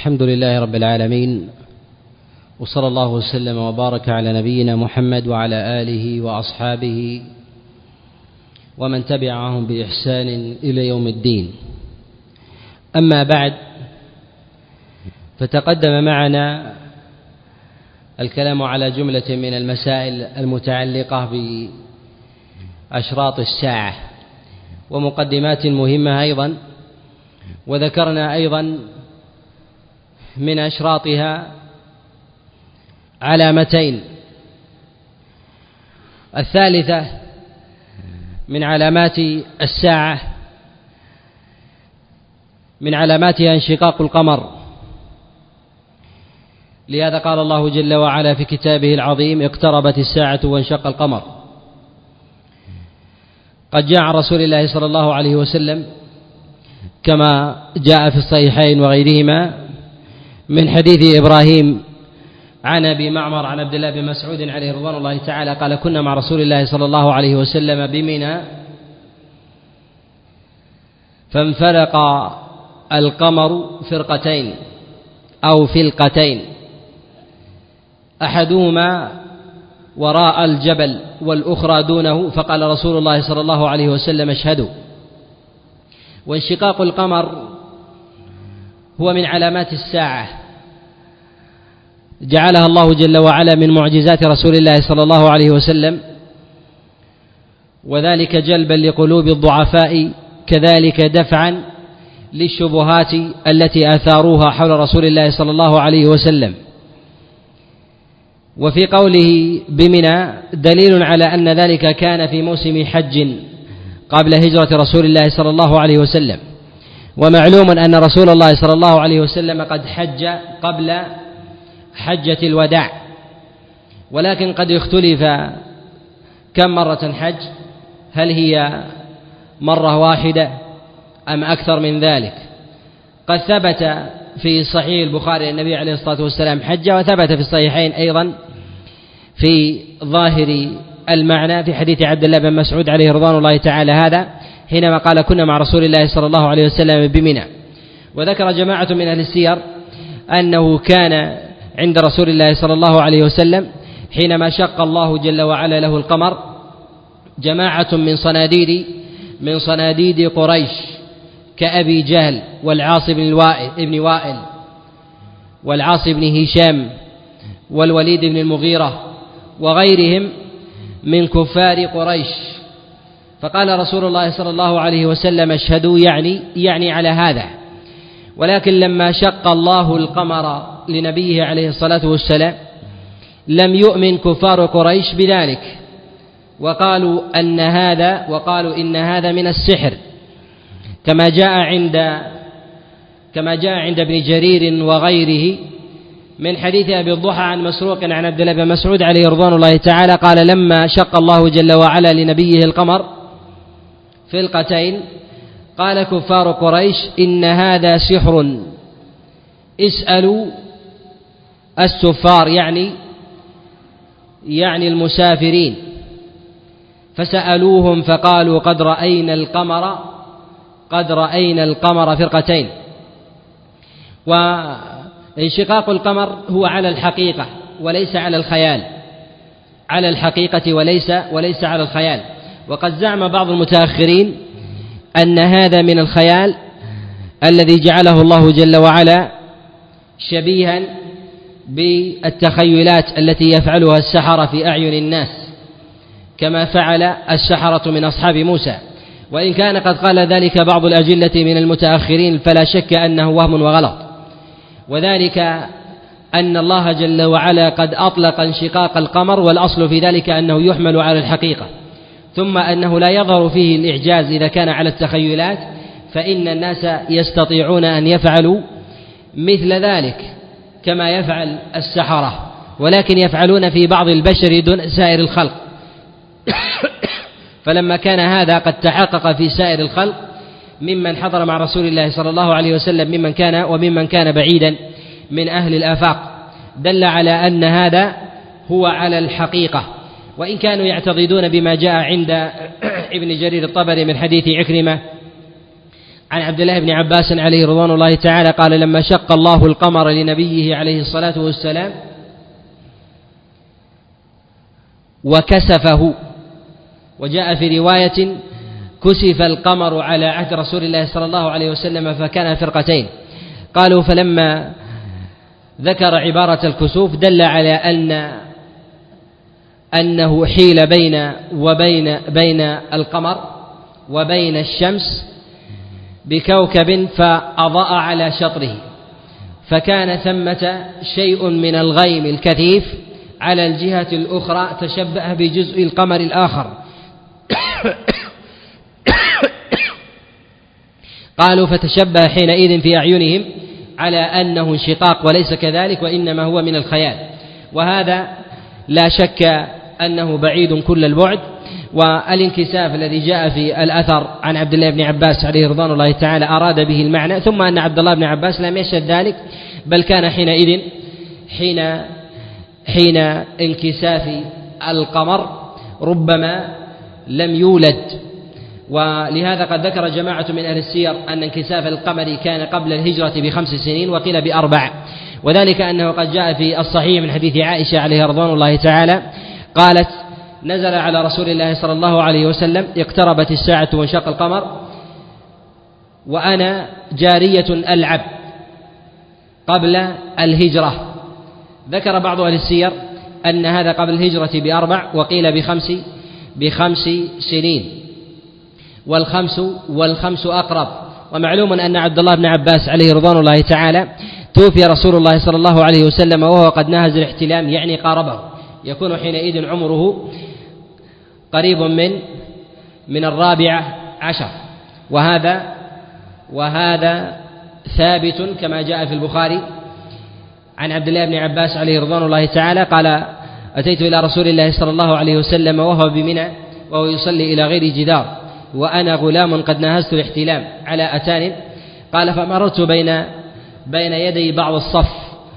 الحمد لله رب العالمين وصلى الله وسلم وبارك على نبينا محمد وعلى آله وأصحابه ومن تبعهم بإحسان إلى يوم الدين. أما بعد فتقدم معنا الكلام على جملة من المسائل المتعلقة بأشراط الساعة ومقدمات مهمة أيضا وذكرنا أيضا من أشراطها علامتين. الثالثة من علامات الساعة من علاماتها انشقاق القمر. لهذا قال الله جل وعلا في كتابه العظيم اقتربت الساعة وانشق القمر. قد جاء عن رسول الله صلى الله عليه وسلم كما جاء في الصحيحين وغيرهما من حديث إبراهيم عن أبي معمر عن عبد الله بن مسعود عليه رضوان الله تعالى قال كنا مع رسول الله صلى الله عليه وسلم بمنى فانفرق القمر فرقتين أو فلقتين أحدهما وراء الجبل والأخرى دونه فقال رسول الله صلى الله عليه وسلم اشهدوا وانشقاق القمر هو من علامات الساعة جعلها الله جل وعلا من معجزات رسول الله صلى الله عليه وسلم وذلك جلبا لقلوب الضعفاء كذلك دفعا للشبهات التي آثاروها حول رسول الله صلى الله عليه وسلم. وفي قوله بمنى دليل على أن ذلك كان في موسم حج قبل هجرة رسول الله صلى الله عليه وسلم. ومعلوم أن رسول الله صلى الله عليه وسلم قد حج قبل حجة الوداع. ولكن قد اختلف كم مرة حج هل هي مرة واحدة أم أكثر من ذلك. قد ثبت في صحيح البخاري النبي عليه الصلاة والسلام حج وثبت في الصحيحين أيضا في ظاهر المعنى في حديث عبد الله بن مسعود عليه رضوان الله تعالى هذا حينما قال كنا مع رسول الله صلى الله عليه وسلم بمنى وذكر جماعة من أهل السير أنه كان عند رسول الله صلى الله عليه وسلم حينما شق الله جل وعلا له القمر جماعة من صناديد من صناديد قريش كأبي جهل والعاص بن الوائل ابن وائل والعاص بن هشام والوليد بن المغيرة وغيرهم من كفار قريش. فقال رسول الله صلى الله عليه وسلم اشهدوا يعني يعني على هذا. ولكن لما شق الله القمر لنبيه عليه الصلاة والسلام لم يؤمن كفار قريش بذلك. وقالوا أن هذا وقالوا إن هذا من السحر. كما جاء عند كما جاء عند ابن جرير وغيره من حديث أبي الضحى عن مسروق عن عبد الله بن مسعود عليه رضوان الله تعالى قال لما شق الله جل وعلا لنبيه القمر فلقتين قال كفار قريش إن هذا سحر اسألوا السفار يعني يعني المسافرين. فسألوهم فقالوا قد رأينا القمر قد رأينا القمر فرقتين. وانشقاق القمر هو على الحقيقة وليس على الخيال. على الحقيقة وليس وليس على الخيال. وقد زعم بعض المتأخرين أن هذا من الخيال الذي جعله الله جل وعلا شبيها بالتخيلات التي يفعلها السحرة في أعين الناس كما فعل السحرة من أصحاب موسى. وإن كان قد قال ذلك بعض الأجلة من المتأخرين فلا شك أنه وهم وغلط. وذلك أن الله جل وعلا قد أطلق انشقاق القمر والأصل في ذلك أنه يحمل على الحقيقة. ثم أنه لا يظهر فيه الإعجاز إذا كان على التخيلات فإن الناس يستطيعون أن يفعلوا مثل ذلك. كما يفعل السحرة ولكن يفعلون في بعض البشر دون سائر الخلق. فلما كان هذا قد تحقق في سائر الخلق ممن حضر مع رسول الله صلى الله عليه وسلم ممن كان وممن كان بعيدا من أهل الآفاق دل على أن هذا هو على الحقيقة. وإن كانوا يعتضدون بما جاء عند ابن جرير الطبري من حديث عكرمة عن عبد الله بن عباس عليه رضوان الله تعالى قال لما شق الله القمر لنبيه عليه الصلاة والسلام وكسفه. وجاء في رواية كسف القمر على عهد رسول الله صلى الله عليه وسلم فكان فرقتين. قالوا فلما ذكر عبارة الكسوف دل على أن أنه حيل بين وبين بين القمر وبين الشمس بكوكب فأضاء على شطره فكان ثمة شيء من الغيم الكثيف على الجهة الأخرى تشبه بجزء القمر الآخر. قالوا فتشبه حينئذ في أعينهم على أنه انشقاق وليس كذلك وإنما هو من الخيال وهذا لا شك أنه بعيد كل البعد والانكساف الذي جاء في الأثر عن عبد الله بن عباس عليه رضوان الله تعالى أراد به المعنى ثم أن عبد الله بن عباس لم يشهد ذلك بل كان حينئذ حين حين انكساف القمر ربما لم يولد. ولهذا قد ذكر جماعة من أهل السير أن انكساف القمر كان قبل الهجرة بخمس سنين وقيل بأربع. وذلك أنه قد جاء في الصحيح من حديث عائشة عليه رضوان الله تعالى قالت نزل على رسول الله صلى الله عليه وسلم اقتربت الساعة وانشق القمر وأنا جارية ألعب قبل الهجرة. ذكر بعض أهل السير أن هذا قبل الهجرة بأربع وقيل بخمس بخمس سنين والخمس والخمس أقرب. ومعلوم أن عبد الله بن عباس عليه رضوان الله تعالى توفي رسول الله صلى الله عليه وسلم وهو قد نهز الاحتلام يعني قاربه. يكون حينئذ عمره قريب من من الرابعة عشر. وهذا وهذا ثابت كما جاء في البخاري عن عبد الله بن عباس عليه رضوان الله تعالى قال أتيت إلى رسول الله صلى الله عليه وسلم وهو بمنى وهو يصلي إلى غير جدار وأنا غلام قد نهزت الاحتلام على أتان. قال فمررت بين بين يدي بعض الصف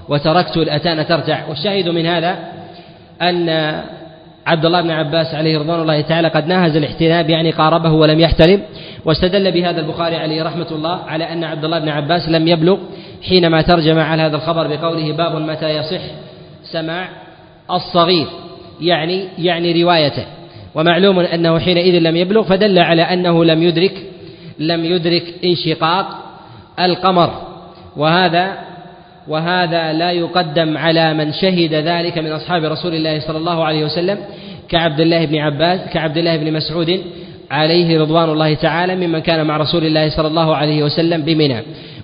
وتركت الأتان ترتع والشاهد من هذا أن عبد الله بن عباس عليه رضوان الله تعالى قد ناهز الاحتلام يعني قاربه ولم يحتلم واستدل بهذا البخاري عليه رحمة الله على أن عبد الله بن عباس لم يبلغ حينما ترجم على هذا الخبر بقوله باب متى يصح سماع الصغير يعني يعني روايته. ومعلوم أنه حينئذ لم يبلغ فدل على أنه لم يدرك لم يدرك انشقاق القمر. وهذا وهذا لا يقدم على من شهد ذلك من أصحاب رسول الله صلى الله عليه وسلم كعبد الله بن عباس كعبد الله بن مسعود عليه رضوان الله تعالى ممن كان مع رسول الله صلى الله عليه وسلم بمنى.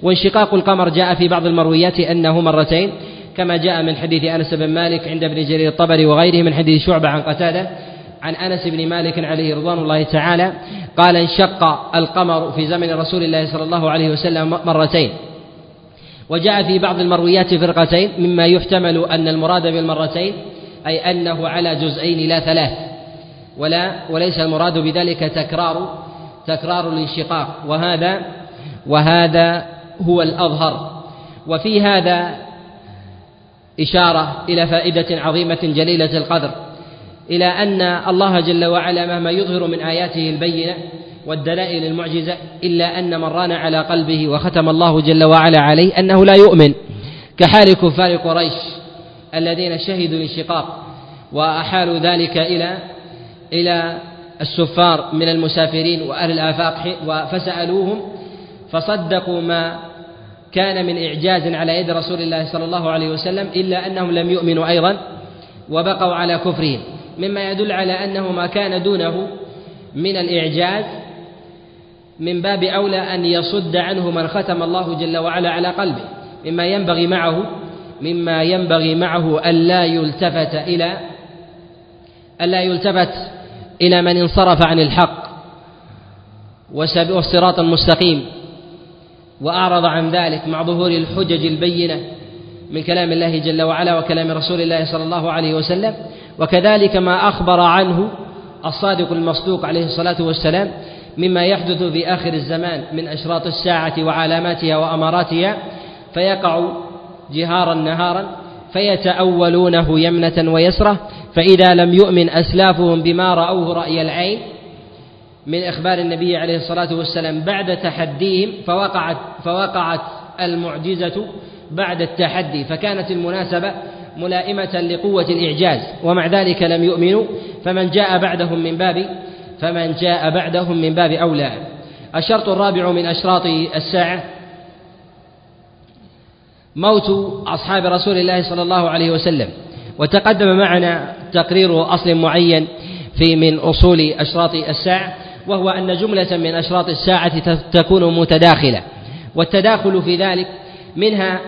وانشقاق القمر جاء في بعض المرويات أنه مرتين كما جاء من حديث أنس بن مالك عند ابن جرير الطبري وغيره من حديث شعبة عن قتادة عن أنس بن مالك عليه رضوان الله تعالى قال انشق القمر في زمن رسول الله صلى الله عليه وسلم مرتين. وجاء في بعض المرويات فرقتين مما يحتمل أن المراد بالمرتين أي أنه على جزئين لا ثلاث ولا وليس المراد بذلك تكرار تكرار الانشقاق. وهذا وهذا هو الأظهر. وفي هذا إشارة إلى فائدة عظيمة جليلة القدر إلى أن الله جل وعلا مهما يظهر من آياته البينة والدلائل المعجزة إلا أن من ران على قلبه وختم الله جل وعلا عليه أنه لا يؤمن. كحال كفار قريش الذين شهدوا الانشقاق وأحالوا ذلك إلى إلى السفار من المسافرين وأهل الآفاق فسألوهم فصدقوا ما كان من إعجاز على يد رسول الله صلى الله عليه وسلم إلا أنهم لم يؤمنوا أيضا وبقوا على كفرهم. مما يدل على أنه ما كان دونه من الإعجاز من باب أولى أن يصد عنه من ختم الله جل وعلا على قلبه مما ينبغي معه مما ينبغي معه ألا يلتفت إلى ألا يلتفت إلى من انصرف عن الحق والصراط المستقيم وأعرض عن ذلك مع ظهور الحجج البينة من كلام الله جل وعلا وكلام رسول الله صلى الله عليه وسلم وكذلك ما أخبر عنه الصادق المصدوق عليه الصلاة والسلام مما يحدث في آخر الزمان من أشراط الساعة وعلاماتها وأماراتها فيقع جهارا نهارا فيتأولونه يمنة ويسرة فإذا لم يؤمن أسلافهم بما رأوه رأي العين من إخبار النبي عليه الصلاة والسلام بعد تحديهم فوقعت فوقعت المعجزة بعد التحدي فكانت المناسبة ملائمة لقوة الإعجاز ومع ذلك لم يؤمنوا فمن جاء بعدهم من باب فمن جاء بعدهم من باب أولى. الشرط الرابع من أشراط الساعة. موت أصحاب رسول الله صلى الله عليه وسلم. وتقدم معنا تقرير أصل معين في من أصول أشراط الساعة وهو أن جملة من أشراط الساعة تكون متداخلة. والتداخل في ذلك منها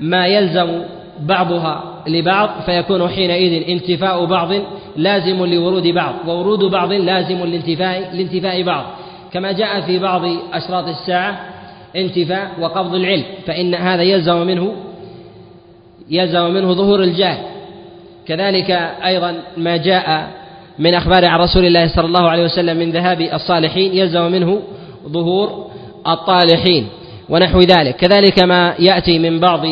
ما يلزم بعضها لبعض فيكون حينئذ انتفاء بعض لازم لورود بعض وورود بعض لازم لانتفاء لانتفاء بعض. كما جاء في بعض أشراط الساعة انتفاء وقبض العلم فإن هذا يلزم منه يلزم منه ظهور الجهل كذلك أيضا ما جاء من أخبار عن رسول الله صلى الله عليه وسلم من ذهاب الصالحين يلزم منه ظهور الطالحين ونحو ذلك. كذلك ما يأتي من بعض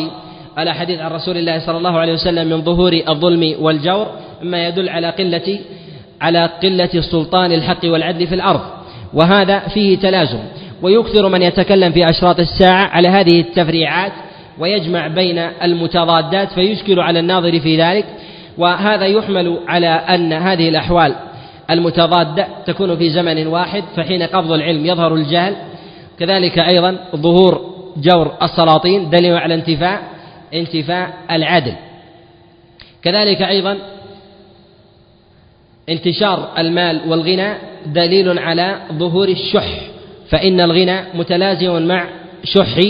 الأحاديث عن رسول الله صلى الله عليه وسلم من ظهور الظلم والجور مما يدل على قلة على قلة سلطان الحق والعدل في الأرض. وهذا فيه تلازم. ويكثر من يتكلم في أشراط الساعة على هذه التفريعات ويجمع بين المتضادات فيشكل على الناظر في ذلك. وهذا يحمل على أن هذه الأحوال المتضادة تكون في زمن واحد فحين قبض العلم يظهر الجهل. كذلك أيضا ظهور جور السلاطين دليل على انتفاء انتفاء العدل. كذلك أيضا انتشار المال والغنى دليل على ظهور الشح فإن الغنى متلازم مع شح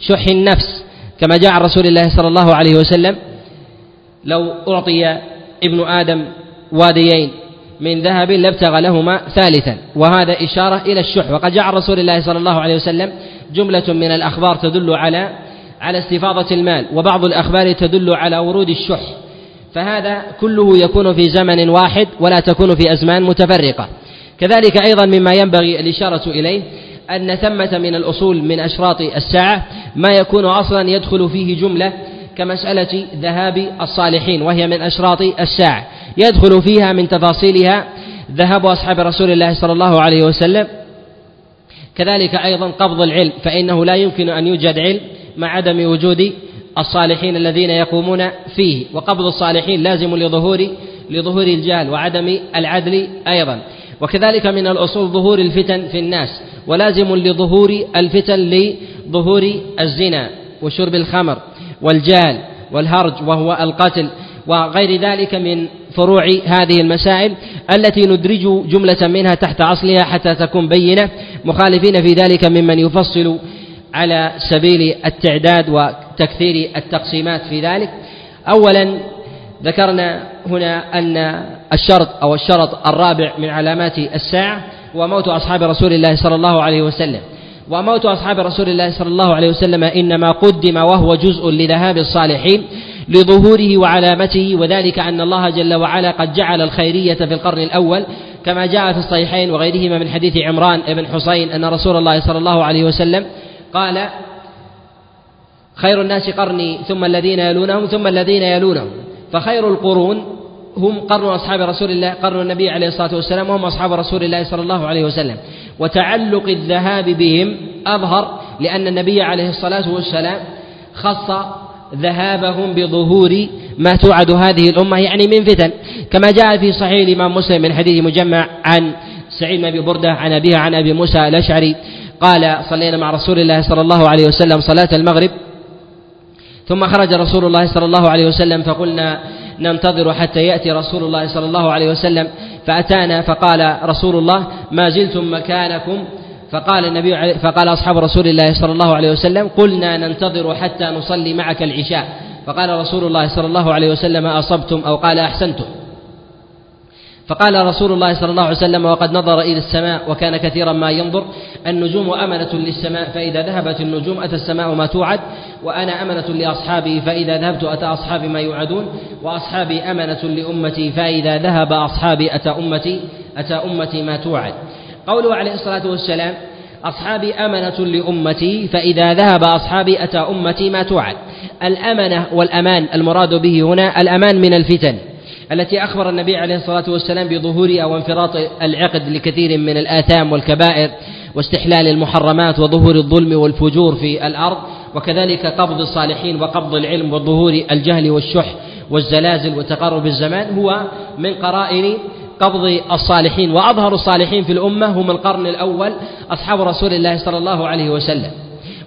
شح النفس. كما جاء عن رسول الله صلى الله عليه وسلم لو أعطي ابن آدم واديين من ذهب لابتغى لهما ثالثا وهذا إشارة إلى الشح. وقد جاء عن رسول الله صلى الله عليه وسلم جملة من الأخبار تدل على على استفاضة المال وبعض الأخبار تدل على ورود الشح. فهذا كله يكون في زمن واحد ولا تكون في أزمان متفرقة. كذلك أيضا مما ينبغي الإشارة إليه أن ثمة من الأصول من أشراط الساعة ما يكون أصلا يدخل فيه جملة كمسألة ذهاب الصالحين وهي من أشراط الساعة. يدخل فيها من تفاصيلها ذهاب أصحاب رسول الله صلى الله عليه وسلم. كذلك أيضا قبض العلم فإنه لا يمكن أن يوجد علم مع عدم وجود الصالحين الذين يقومون فيه. وقبض الصالحين لازم لظهور لظهور الجهل وعدم العدل أيضا. وكذلك من الأصول ظهور الفتن في الناس ولازم لظهور الفتن لظهور الزنا وشرب الخمر والجهل والهرج وهو القتل وغير ذلك من فروع هذه المسائل التي ندرج جملة منها تحت أصلها حتى تكون بينة. مخالفين في ذلك ممن يفصل على سبيل التعداد وتكثير التقسيمات في ذلك. أولا ذكرنا هنا أن الشرط أو الشرط الرابع من علامات الساعة هو موت أصحاب رسول الله صلى الله عليه وسلم. وموت أصحاب رسول الله صلى الله عليه وسلم إنما قدم وهو جزء لذهاب الصالحين لظهوره وعلامته وذلك أن الله جل وعلا قد جعل الخيرية في القرن الأول كما جاء في الصحيحين وغيرهما من حديث عمران بن حسين أن رسول الله صلى الله عليه وسلم قال خير الناس قرني ثم الذين يلونهم ثم الذين يلونهم. فخير القرون هم قرن أصحاب رسول الله قرن النبي عليه الصلاة والسلام وهم أصحاب رسول الله صلى الله عليه وسلم. وتعلق الذهاب بهم أظهر لأن النبي عليه الصلاة والسلام خص ذهابهم بظهور ما توعد هذه الأمة يعني من فتن. كما جاء في صحيح الإمام مسلم من حديث مجمع عن سعيد بن أبي بردة عن أبيها عن أبي موسى الأشعري قال صلينا مع رسول الله صلى الله عليه وسلم صلاة المغرب. ثم خرج رسول الله صلى الله عليه وسلم فقلنا ننتظر حتى يأتي رسول الله صلى الله عليه وسلم. فأتانا فقال رسول الله ما زلتم مكانكم؟ فقال النبي فقال أصحاب رسول الله صلى الله عليه وسلم قلنا ننتظر حتى نصلي معك العشاء. فقال رسول الله صلى الله عليه وسلم أصبتم أو قال أحسنتم. فقال رسول الله صلى الله عليه وسلم وقد نظر إلى السماء وكان كثيرا ما ينظر النجوم أمنة للسماء فإذا ذهبت النجوم أتى السماء ما توعد وأنا أمنة لأصحابي فإذا ذهبت أتى أصحابي ما يوعدون وأصحابي أمنة لأمتي فإذا ذهب أصحابي أتى أمتي أتى أمتي ما توعد. قوله عليه الصلاة والسلام أصحابي أمنة لأمتي فإذا ذهب أصحابي أتى أمتي ما توعد. الأمنة والأمان المراد به هنا الأمان من الفتن. التي أخبر النبي عليه الصلاة والسلام بظهورها وانفراط العقد لكثير من الآثام والكبائر واستحلال المحرمات وظهور الظلم والفجور في الأرض وكذلك قبض الصالحين وقبض العلم وظهور الجهل والشح والزلازل وتقارب الزمان هو من قرائن قبض الصالحين. وأظهر الصالحين في الأمة هم القرن الأول أصحاب رسول الله صلى الله عليه وسلم.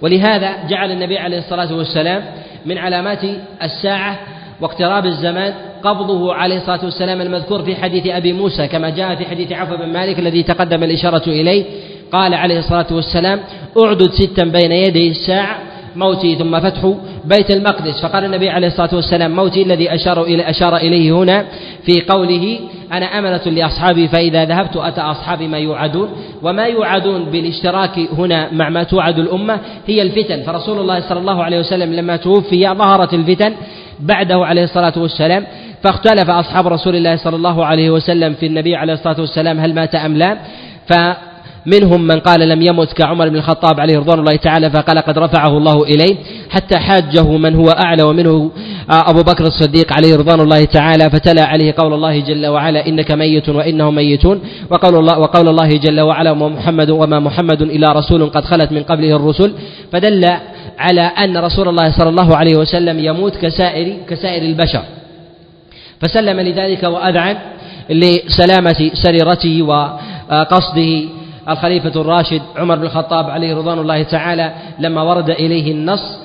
ولهذا جعل النبي عليه الصلاة والسلام من علامات الساعة واقتراب الزمان قبضه عليه الصلاة والسلام المذكور في حديث أبي موسى كما جاء في حديث عفو بن مالك الذي تقدم الإشارة إليه. قال عليه الصلاة والسلام أعدد ستا بين يدي الساعة موتي ثم فتح بيت المقدس. فقال النبي عليه الصلاة والسلام موتي الذي أشار إلى أشار إليه هنا في قوله أنا أمنة لأصحابي فإذا ذهبت أتى أصحابي ما يوعدون. وما يوعدون بالاشتراك هنا مع ما توعد الأمة هي الفتن. فرسول الله صلى الله عليه وسلم لما توفي ظهرت الفتن بعده عليه الصلاة والسلام فاختلف أصحاب رسول الله صلى الله عليه وسلم في النبي عليه الصلاة والسلام هل مات أم لا فمنهم من قال لم يمت كعمر بن الخطاب عليه رضوان الله تعالى فقال قد رفعه الله إليه حتى حاجة من هو أعلى ومنه أبو بكر الصديق عليه رضوان الله تعالى فتلا عليه قول الله جل وعلا إنك ميت وإنهم ميتون وقول الله, وقول الله جل وعلا ومحمد وما محمد إلا رسول قد خلت من قبله الرسل. فدل على أن رسول الله صلى الله عليه وسلم يموت كسائر كسائر البشر. فسلم لذلك وأذعن لسلامة سريرته وقصده الخليفة الراشد عمر بن الخطاب عليه رضوان الله تعالى لما ورد إليه النص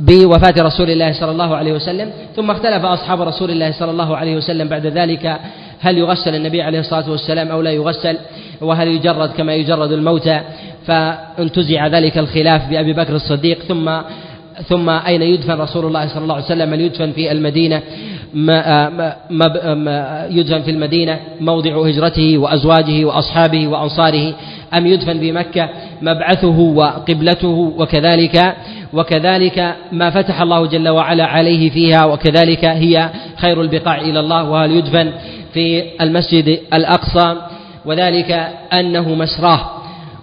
بوفاة رسول الله صلى الله عليه وسلم ثم اختلف أصحاب رسول الله صلى الله عليه وسلم بعد ذلك هل يغسل النبي عليه الصلاة والسلام أو لا يغسل وهل يجرد كما يجرد الموتى فانتزع ذلك الخلاف بأبي بكر الصديق ثم ثم أين يدفن رسول الله صلى الله عليه وسلم؟ هل يدفن في المدينة؟ ما ما ما يدفن في المدينة موضع هجرته وأزواجه وأصحابه وأنصاره. أم يدفن بمكة مبعثه وقبلته وكذلك وكذلك ما فتح الله جل وعلا عليه فيها وكذلك هي خير البقاع إلى الله وهل يدفن في المسجد الأقصى وذلك أنه مسراه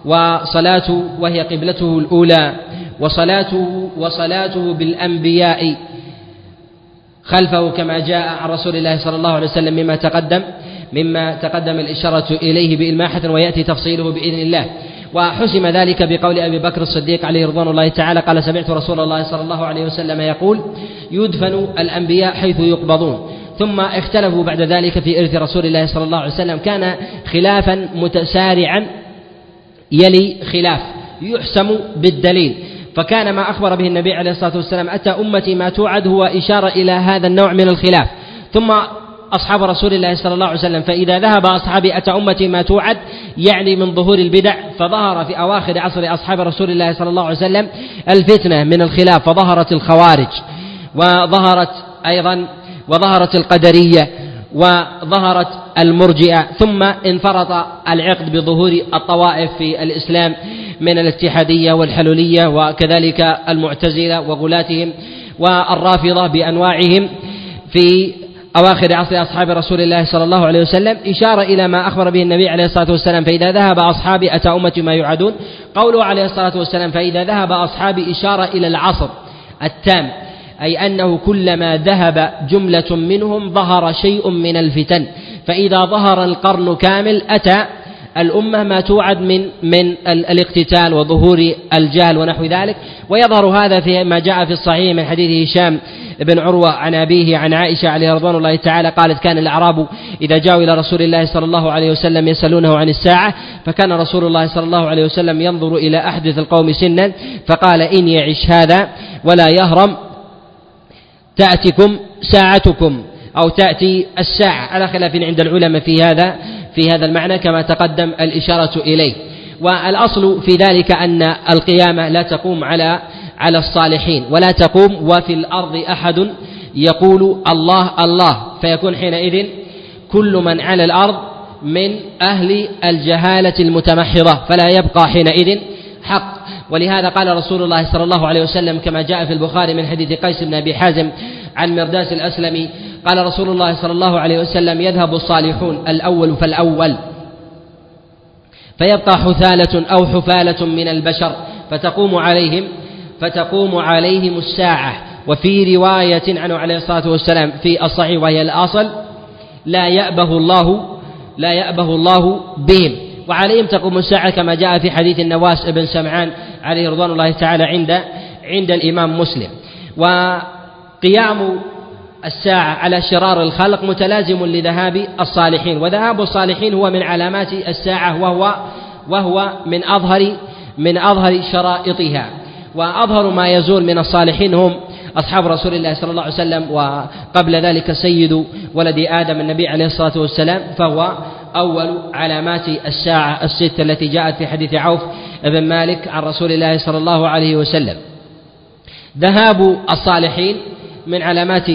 وصلاته وهي قبلته الأولى وصلاته وصلاته بالأنبياء خلفه كما جاء عن رسول الله صلى الله عليه وسلم مما تقدم مما تقدم الإشارة إليه بإلماحة ويأتي تفصيله بإذن الله. وحسم ذلك بقول أبي بكر الصديق عليه رضوان الله تعالى قال سمعت رسول الله صلى الله عليه وسلم يقول يدفن الأنبياء حيث يقبضون ثم اختلفوا بعد ذلك في إرث رسول الله صلى الله عليه وسلم. كان خلافا متسارعا يلي خلاف يحسم بالدليل. فكان ما أخبر به النبي عليه الصلاة والسلام أتى أمتي ما توعد هو إشارة إلى هذا النوع من الخلاف ثم أصحاب رسول الله صلى الله عليه وسلم. فإذا ذهب أصحابي أتى أمتي ما توعد يعني من ظهور البدع فظهر في أواخر عصر أصحاب رسول الله صلى الله عليه وسلم الفتنة من الخلاف فظهرت الخوارج وظهرت أيضا وظهرت القدرية وظهرت المرجئة ثم انفرط العقد بظهور الطوائف في الإسلام من الاتحادية والحلولية وكذلك المعتزلة وغلاتهم والرافضة بأنواعهم في أواخر عصر أصحاب رسول الله صلى الله عليه وسلم إشارة إلى ما أخبر به النبي عليه الصلاة والسلام فإذا ذهب أصحابي أتى أمتي ما يعدون قوله عليه الصلاة والسلام فإذا ذهب أصحابي إشارة إلى العصر التام أي أنه كلما ذهب جملة منهم ظهر شيء من الفتن فإذا ظهر القرن كامل أتى الأمة ما توعد من من الاقتتال وظهور الجهل ونحو ذلك ويظهر هذا في ما جاء في الصحيح من حديث هشام بن عروة عن أبيه عن عائشة عليه رضوان الله تعالى قالت كان الأعراب إذا جاءوا إلى رسول الله صلى الله عليه وسلم يسألونه عن الساعة فكان رسول الله صلى الله عليه وسلم ينظر إلى أحدث القوم سنا فقال إن يعش هذا ولا يهرم تأتكم ساعتكم أو تأتي الساعة. على خلاف عند العلماء في هذا في هذا المعنى كما تقدم الإشارة إليه. والأصل في ذلك أن القيامة لا تقوم على على الصالحين ولا تقوم وفي الأرض أحد يقول الله الله. فيكون حينئذ كل من على الأرض من أهل الجهالة المتمحضة فلا يبقى حينئذ حق. ولهذا قال رسول الله صلى الله عليه وسلم كما جاء في البخاري من حديث قيس بن أبي حازم عن مرداس الأسلمي قال رسول الله صلى الله عليه وسلم يذهب الصالحون الأول فالأول. فيبقى حثالة أو حفالة من البشر فتقوم عليهم فتقوم عليهم الساعة. وفي رواية عنه عليه الصلاة والسلام في الصحيح وهي الأصل لا يأبه الله لا يأبه الله بهم. وعليهم تقوم الساعة كما جاء في حديث النواس بن سمعان عليه رضوان الله تعالى عند عند الإمام مسلم. وقيام الساعة على شرار الخلق متلازم لذهاب الصالحين. وذهاب الصالحين هو من علامات الساعة وهو وهو من أظهر من أظهر شرائطها. وأظهر ما يزول من الصالحين هم أصحاب رسول الله صلى الله عليه وسلم وقبل ذلك سيد ولد آدم النبي عليه الصلاة والسلام فهو أول علامات الساعة الست التي جاءت في حديث عوف بن مالك عن رسول الله صلى الله عليه وسلم. ذهاب الصالحين من علامات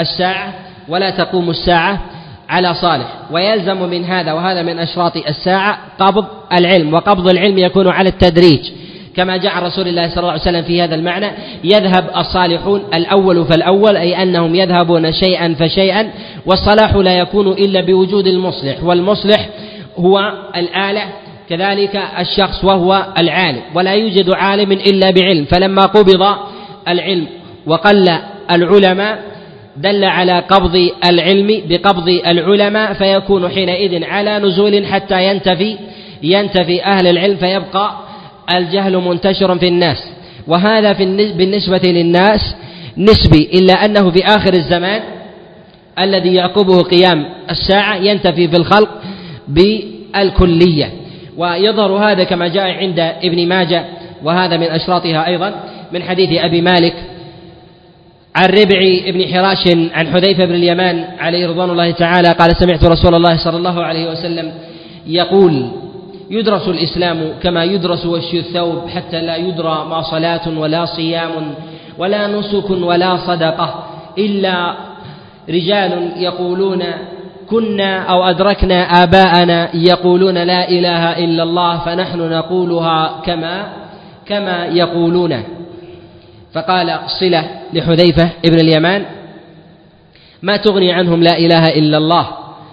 الساعة ولا تقوم الساعة على صالح. ويلزم من هذا وهذا من أشراط الساعة قبض العلم وقبض العلم يكون على التدريج. كما جاء رسول الله صلى الله عليه وسلم في هذا المعنى يذهب الصالحون الأول فالأول أي أنهم يذهبون شيئا فشيئا والصلاح لا يكون إلا بوجود المصلح. والمصلح هو الآلة كذلك الشخص وهو العالم. ولا يوجد عالم إلا بعلم. فلما قبض العلم وقل العلماء دل على قبض العلم بقبض العلماء فيكون حينئذ على نزول حتى ينتفي ينتفي أهل العلم فيبقى الجهل منتشر في الناس. وهذا في بالنسبة للناس نسبي إلا أنه في آخر الزمان الذي يعقبه قيام الساعة ينتفي في الخلق بالكلية. ويظهر هذا كما جاء عند ابن ماجه وهذا من أشراطها أيضا من حديث أبي مالك عن ربع بن حراش عن حذيفة بن اليمان عليه رضوان الله تعالى قال سمعت رسول الله صلى الله عليه وسلم يقول يدرس الإسلام كما يدرس وشي الثوب حتى لا يدرى ما صلاة ولا صيام ولا نسك ولا صدقة إلا رجال يقولون كنا أو أدركنا آباءنا يقولون لا إله إلا الله فنحن نقولها كما كما يقولون. فقال صلة لحذيفة ابن اليمان ما تغني عنهم لا إله إلا الله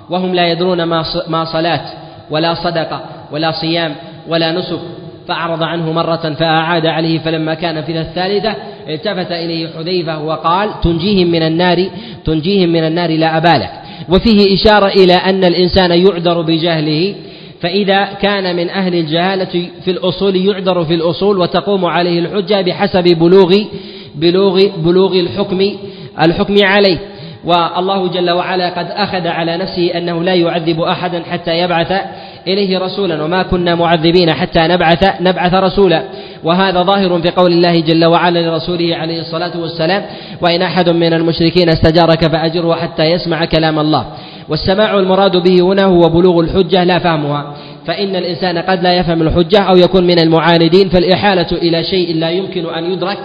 وهم لا يدرون ما صلاة ولا صدقة ولا صيام ولا نسك. فأعرض عنه مرة فأعاد عليه فلما كان في الثالثة التفت إليه حذيفة وقال تنجيهم من النار تنجيهم من النار لا أبالك. وفيه إشارة إلى أن الإنسان يعذر بجهله فإذا كان من أهل الجهالة في الأصول يعذر في الأصول وتقوم عليه الحجة بحسب بلوغ بلوغ بلوغ الحكم الحكم عليه. والله جل وعلا قد أخذ على نفسه أنه لا يعذب أحدا حتى يبعث إليه رسولا وما كنا معذبين حتى نبعث نبعث رسولا. وهذا ظاهر في قول الله جل وعلا لرسوله عليه الصلاة والسلام وإن أحد من المشركين استجارك فأجره حتى يسمع كلام الله. والسماع المراد به هنا هو بلوغ الحجة لا فهمها. فإن الإنسان قد لا يفهم الحجة أو يكون من المعاندين فالإحالة إلى شيء لا يمكن أن يدرك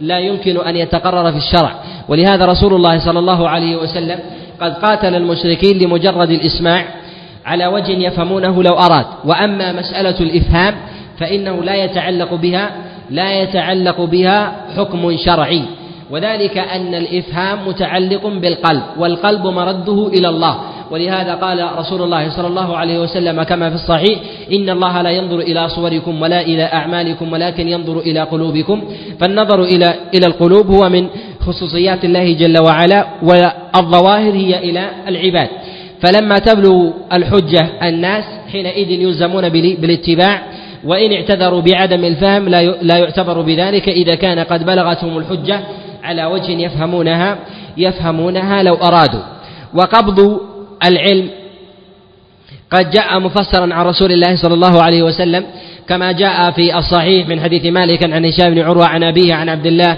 لا يمكن أن يتقرر في الشرع. ولهذا رسول الله صلى الله عليه وسلم قد قاتل المشركين لمجرد الإسماع على وجه يفهمونه لو أراد. وأما مسألة الإفهام فإنه لا يتعلق بها لا يتعلق بها حكم شرعي. وذلك أن الإفهام متعلق بالقلب والقلب مرده إلى الله. ولهذا قال رسول الله صلى الله عليه وسلم كما في الصحيح إن الله لا ينظر إلى صوركم ولا إلى أعمالكم ولكن ينظر إلى قلوبكم. فالنظر إلى إلى القلوب هو من خصوصيات الله جل وعلا والظواهر هي إلى العباد. فلما تبلغ الحجة الناس حينئذ يلزمون بالاتباع وإن اعتذروا بعدم الفهم لا يعتبر بذلك. إذا كان قد بلغتهم الحجة على وجه يفهمونها يفهمونها لو أرادوا. وقبض العلم. قد جاء مفسرا عن رسول الله صلى الله عليه وسلم كما جاء في الصحيح من حديث مالك عن هشام بن عروة عن أبيه عن عبد الله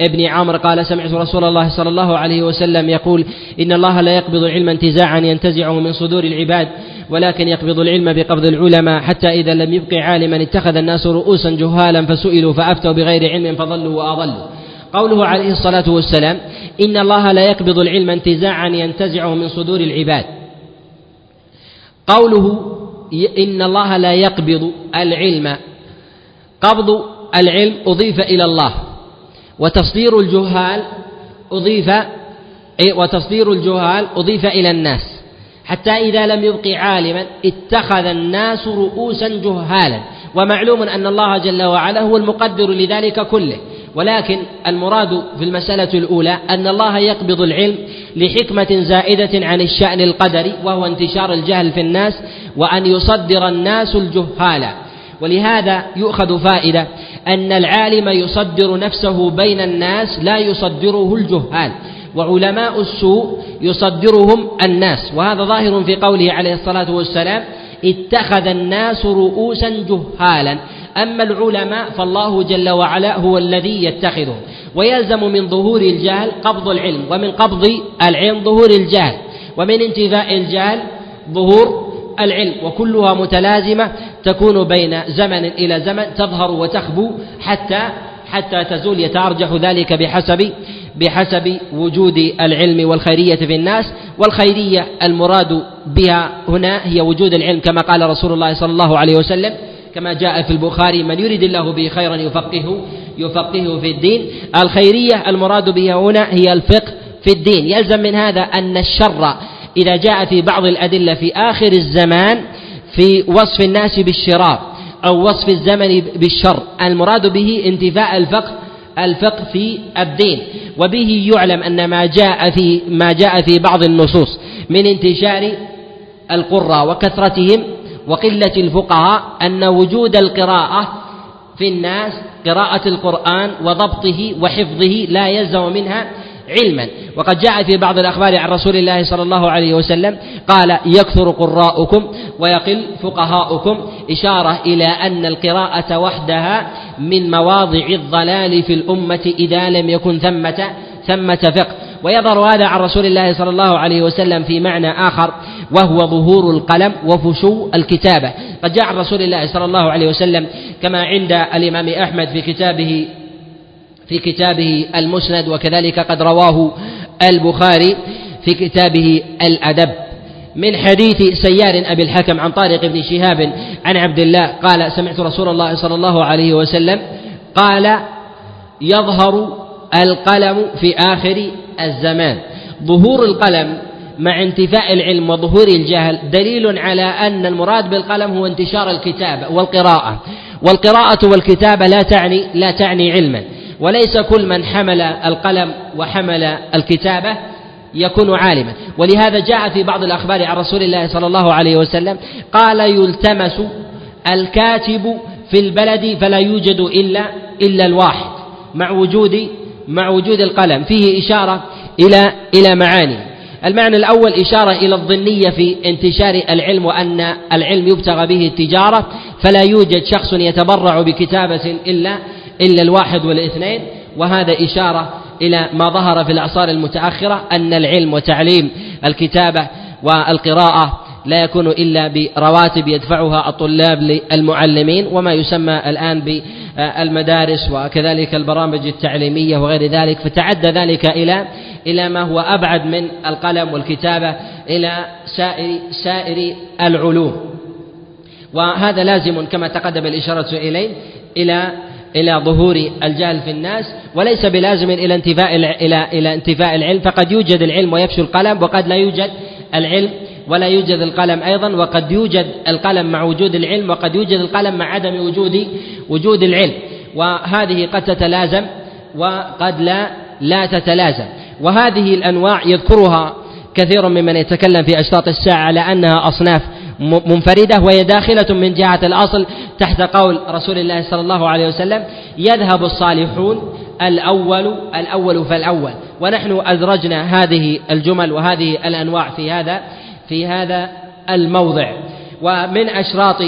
ابن عمرو قال سمعت رسول الله صلى الله عليه وسلم يقول إن الله لا يقبض العلم انتزاعا ينتزعه من صدور العباد ولكن يقبض العلم بقبض العلماء حتى إذا لم يبق عالما اتخذ الناس رؤوسا جهالا فسئلوا فأفتوا بغير علم فضلوا وأضلوا. قوله عليه الصلاة والسلام إن الله لا يقبض العلم انتزاعا ينتزعه من صدور العباد. قوله إن الله لا يقبض العلم قبض العلم أضيف إلى الله وتصدير الجهال أضيف وتصدير الجهال أضيف إلى الناس. حتى إذا لم يبق عالما اتخذ الناس رؤوسا جهالا ومعلوم أن الله جل وعلا هو المقدر لذلك كله. ولكن المراد في المسألة الأولى أن الله يقبض العلم لحكمة زائدة عن الشأن القدري وهو انتشار الجهل في الناس وأن يصدر الناس الجهال. ولهذا يؤخذ فائدة أن العالم يصدر نفسه بين الناس لا يصدره الجهال وعلماء السوء يصدرهم الناس. وهذا ظاهر في قوله عليه الصلاة والسلام اتخذ الناس رؤوسا جهالا. أما العلماء فالله جل وعلا هو الذي يتخذهم ويلزم من ظهور الجهل قبض العلم ومن قبض العلم ظهور الجهل ومن انتفاء الجهل ظهور العلم وكلها متلازمة تكون بين زمن إلى زمن تظهر وتخبو حتى حتى تزول يتأرجح ذلك بحسب بحسب وجود العلم والخيرية في الناس والخيرية المراد بها هنا هي وجود العلم كما قال رسول الله صلى الله عليه وسلم. كما جاء في البخاري من يريد الله به خيرا يفقهه يفقهه في الدين. الخيرية المراد بها هنا هي الفقه في الدين. يلزم من هذا أن الشر إذا جاء في بعض الأدلة في آخر الزمان في وصف الناس بالشرار أو وصف الزمن بالشر. المراد به انتفاء الفقه الفقه في الدين. وبه يعلم أن ما جاء في ما جاء في بعض النصوص من انتشار القراء وكثرتهم وقلة الفقهاء أن وجود القراءة في الناس قراءة القرآن وضبطه وحفظه لا يلزم منها علما. وقد جاء في بعض الأخبار عن رسول الله صلى الله عليه وسلم قال يكثر قراؤكم ويقل فقهاؤكم. إشارة إلى أن القراءة وحدها من مواضع الضلال في الأمة إذا لم يكن ثمة ثمة فقه. ويظهر هذا عن رسول الله صلى الله عليه وسلم في معنى آخر وهو ظهور القلم وفشو الكتابة. قد جاء عن رسول الله صلى الله عليه وسلم كما عند الإمام أحمد في كتابه في كتابه المسند وكذلك قد رواه البخاري في كتابه الأدب. من حديث سيار أبي الحكم عن طارق بن شهاب عن عبد الله قال سمعت رسول الله صلى الله عليه وسلم قال يظهر القلم في آخر الزمان. ظهور القلم مع انتفاء العلم وظهور الجهل دليل على أن المراد بالقلم هو انتشار الكتابة والقراءة. والقراءة والكتابة لا تعني لا تعني علما. وليس كل من حمل القلم وحمل الكتابة يكون عالما. ولهذا جاء في بعض الأخبار عن رسول الله صلى الله عليه وسلم قال يلتمس الكاتب في البلد فلا يوجد إلا إلا الواحد مع وجود مع وجود القلم. فيه إشارة إلى إلى معاني. المعنى الأول إشارة إلى الظنية في انتشار العلم وأن العلم يبتغى به التجارة فلا يوجد شخص يتبرع بكتابة إلا إلا الواحد والاثنين. وهذا إشارة إلى ما ظهر في الأعصار المتأخرة أن العلم وتعليم الكتابة والقراءة لا يكون إلا برواتب يدفعها الطلاب للمعلمين وما يسمى الآن بالمدارس وكذلك البرامج التعليمية وغير ذلك فتعدى ذلك إلى إلى ما هو أبعد من القلم والكتابة إلى سائر سائر العلوم. وهذا لازم كما تقدم الإشارة إليه إلى إلى ظهور الجهل في الناس وليس بلازم إلى انتفاء إلى إلى انتفاء العلم فقد يوجد العلم ويفشو القلم وقد لا يوجد العلم ولا يوجد القلم أيضا وقد يوجد القلم مع وجود العلم وقد يوجد القلم مع عدم وجود وجود العلم. وهذه قد تتلازم وقد لا لا تتلازم. وهذه الأنواع يذكرها كثير ممن يتكلم في أشراط الساعة على أنها أصناف منفردة وهي داخلة من جهة الأصل تحت قول رسول الله صلى الله عليه وسلم يذهب الصالحون الأول الأول فالأول. ونحن أدرجنا هذه الجمل وهذه الأنواع في هذا. في هذا الموضع. ومن أشراط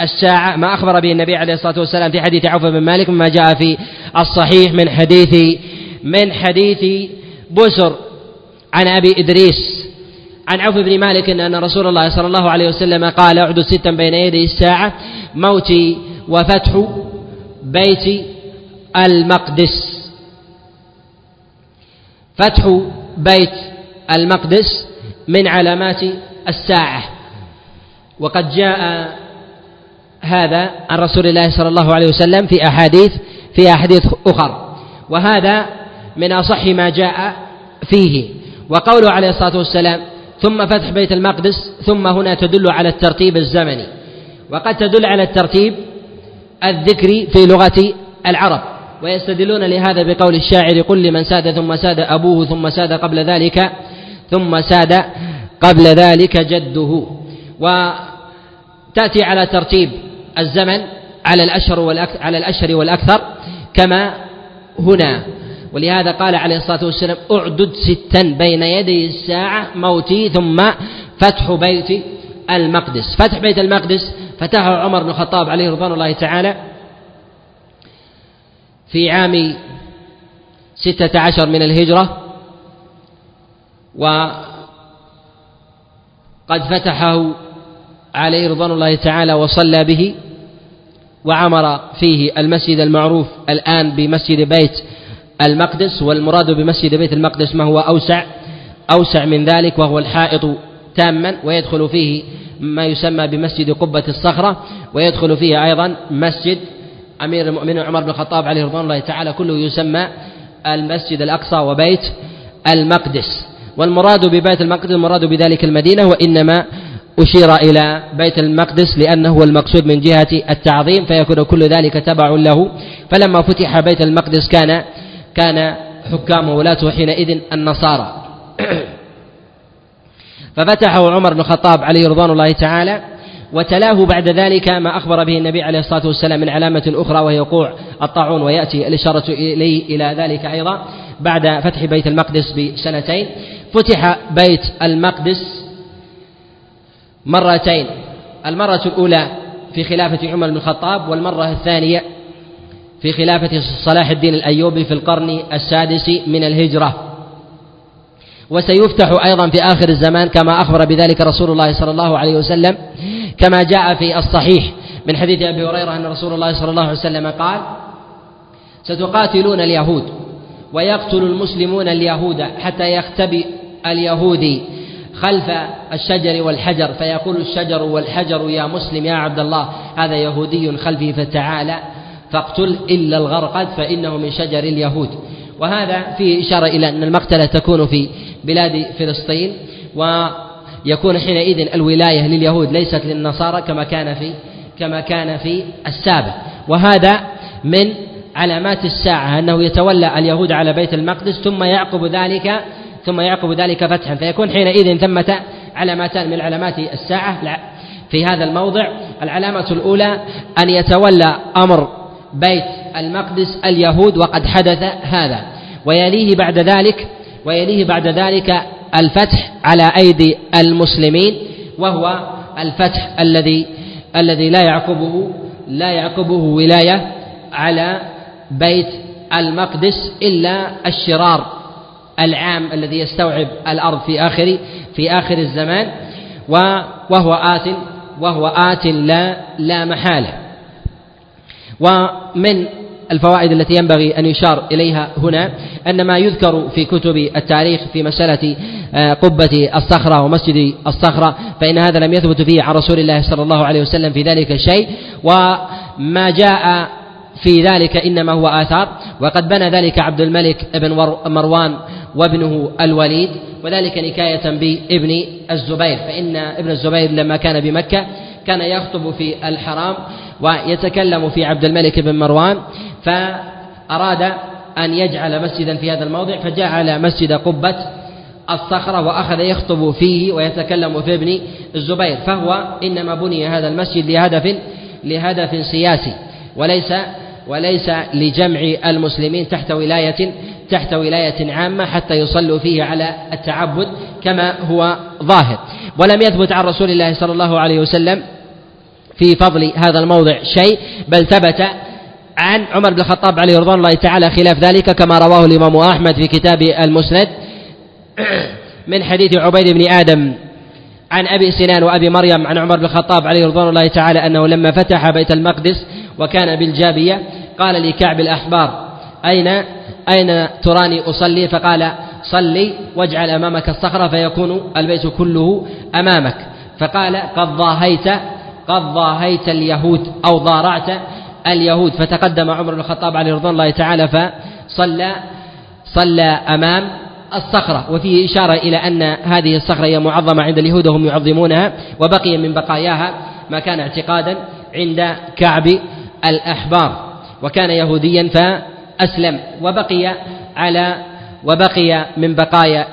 الساعة ما أخبر به النبي عليه الصلاة والسلام في حديث عوف بن مالك مما جاء في الصحيح من حديث من حديث بسر عن أبي إدريس عن عوف بن مالك أن رسول الله صلى الله عليه وسلم قال أعدوا ستا بين يدي الساعة موتي وفتح بيت المقدس. فتح بيت المقدس من علامات الساعة. وقد جاء هذا عن رسول الله صلى الله عليه وسلم في أحاديث في أحاديث أخر. وهذا من أصح ما جاء فيه. وقوله عليه الصلاة والسلام ثم فتح بيت المقدس ثم هنا تدل على الترتيب الزمني. وقد تدل على الترتيب الذكري في لغة العرب. ويستدلون لهذا بقول الشاعر قل لمن ساد ثم ساد أبوه ثم ساد قبل ذلك ثم ساد قبل ذلك جده. وتأتي على ترتيب الزمن على الأشهر على الأشهر والأكثر كما هنا. ولهذا قال عليه الصلاة والسلام أعدد ستا بين يدي الساعة موتي ثم فتح بيت المقدس. فتح بيت المقدس فتحه عمر بن الخطاب عليه رضوان الله تعالى في عام ستة عشر من الهجرة. وقد فتحه عليه رضوان الله تعالى وصلى به وعمر فيه المسجد المعروف الآن بمسجد بيت المقدس والمراد بمسجد بيت المقدس ما هو أوسع أوسع من ذلك وهو الحائط تاما ويدخل فيه ما يسمى بمسجد قبة الصخرة ويدخل فيه أيضا مسجد أمير المؤمنين عمر بن الخطاب عليه رضوان الله تعالى كله يسمى المسجد الأقصى وبيت المقدس. والمراد ببيت المقدس المراد بذلك المدينة وإنما أشير إلى بيت المقدس لأنه هو المقصود من جهة التعظيم فيكون كل ذلك تبع له. فلما فتح بيت المقدس كان كان حكامه ولاته حينئذ النصارى. ففتحه عمر بن الخطاب عليه رضوان الله تعالى وتلاه بعد ذلك ما أخبر به النبي عليه الصلاة والسلام من علامة أخرى وهي وقوع الطاعون ويأتي الإشارة إليه إلى ذلك أيضا بعد فتح بيت المقدس بسنتين. فتح بيت المقدس مرتين. المرة الأولى في خلافة عمر بن الخطاب والمرة الثانية في خلافة صلاح الدين الأيوبي في القرن السادس من الهجرة. وسيفتح أيضا في آخر الزمان كما أخبر بذلك رسول الله صلى الله عليه وسلم كما جاء في الصحيح من حديث أبي هريرة أن رسول الله صلى الله عليه وسلم قال ستقاتلون اليهود ويقتل المسلمون اليهود حتى يختبئ اليهودي خلف الشجر والحجر فيقول الشجر والحجر يا مسلم يا عبد الله هذا يهودي خلفي فتعالى فاقتل إلا الغرقد فإنه من شجر اليهود. وهذا فيه إشارة إلى أن المقتلة تكون في بلاد فلسطين ويكون حينئذ الولاية لليهود ليست للنصارى كما كان في كما كان في السابق. وهذا من علامات الساعة أنه يتولى اليهود على بيت المقدس ثم يعقب ذلك ثم يعقب ذلك فتحا فيكون حينئذ ثمة علامتان من علامات الساعة. في هذا الموضع العلامة الأولى أن يتولى أمر بيت المقدس اليهود وقد حدث هذا ويليه بعد ذلك ويليه بعد ذلك الفتح على أيدي المسلمين وهو الفتح الذي الذي لا يعقبه لا يعقبه ولاية على بيت المقدس إلا الشرار. العام الذي يستوعب الأرض في آخر في آخر الزمان وهو آت وهو آت لا لا محالة. ومن الفوائد التي ينبغي أن يشار إليها هنا أن ما يذكر في كتب التاريخ في مسألة آه، قبة الصخرة ومسجد الصخرة فإن هذا لم يثبت فيه عن رسول الله صلى الله عليه وسلم في ذلك الشيء وما جاء في ذلك إنما هو آثار وقد بنى ذلك عبد الملك بن مروان وابنه الوليد وذلك نكاية بابن الزبير فإن ابن الزبير لما كان بمكة كان يخطب في الحرام ويتكلم في عبد الملك بن مروان فأراد أن يجعل مسجدا في هذا الموضع فجعل مسجد قبة الصخرة وأخذ يخطب فيه ويتكلم في ابن الزبير فهو إنما بني هذا المسجد لهدف لهدف سياسي وليس وليس لجمع المسلمين تحت ولاية تحت ولاية عامة حتى يصلوا فيه على التعبد كما هو ظاهر. ولم يثبت عن رسول الله صلى الله عليه وسلم في فضل هذا الموضع شيء بل ثبت عن عمر بن الخطاب عليه رضوان الله تعالى خلاف ذلك كما رواه الإمام أحمد في كتاب المسند. من حديث عبيد بن آدم عن أبي سنان وأبي مريم عن عمر بن الخطاب عليه رضوان الله تعالى أنه لما فتح بيت المقدس وكان بالجابية قال لكعب الأحبار أين أين تراني أصلي؟ فقال صلي واجعل أمامك الصخرة فيكون البيت كله أمامك. فقال قد ضاهيت قد ضاهيت اليهود أو ضارعت اليهود. فتقدم عمر بن الخطاب عليه رضوان الله تعالى فصلى صلى أمام الصخرة. وفيه إشارة إلى أن هذه الصخرة هي معظمة عند اليهود وهم يعظمونها وبقي من بقاياها ما كان اعتقادا عند كعب الأحبار. وكان يهوديا أسلم وبقي على وبقي من بقايا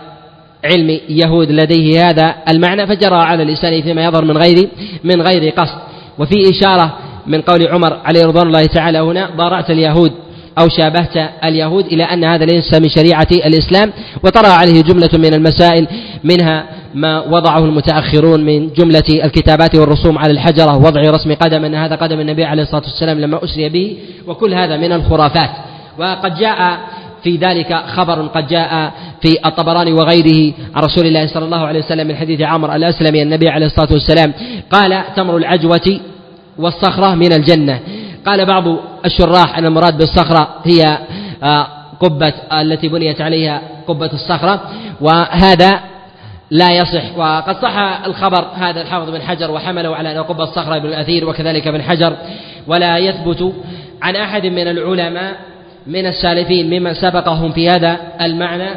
علم يهود لديه هذا المعنى فجرى على الإنسان فيما يظهر من غير من غير قصد. وفي إشارة من قول عمر عليه رضوان الله تعالى هنا ضارعت اليهود أو شابهت اليهود إلى أن هذا ليس من شريعة الإسلام وطرأ عليه جملة من المسائل منها ما وضعه المتأخرون من جملة الكتابات والرسوم على الحجرة وضع رسم قدم أن هذا قدم النبي عليه الصلاة والسلام لما أسري به وكل هذا من الخرافات. وقد جاء في ذلك خبر قد جاء في الطبراني وغيره عن رسول الله صلى الله عليه وسلم من حديث عمر الأسلمي النبي عليه الصلاة والسلام. قال تمر العجوة والصخرة من الجنة. قال بعض الشراح أن المراد بالصخرة هي آه، قبة التي بنيت عليها قبة الصخرة وهذا لا يصح. وقد صح الخبر هذا الحافظ بن حجر وحمله على أن قبة الصخرة ابن الأثير وكذلك ابن حجر. ولا يثبت عن أحد من العلماء من السالفين ممن سبقهم في هذا المعنى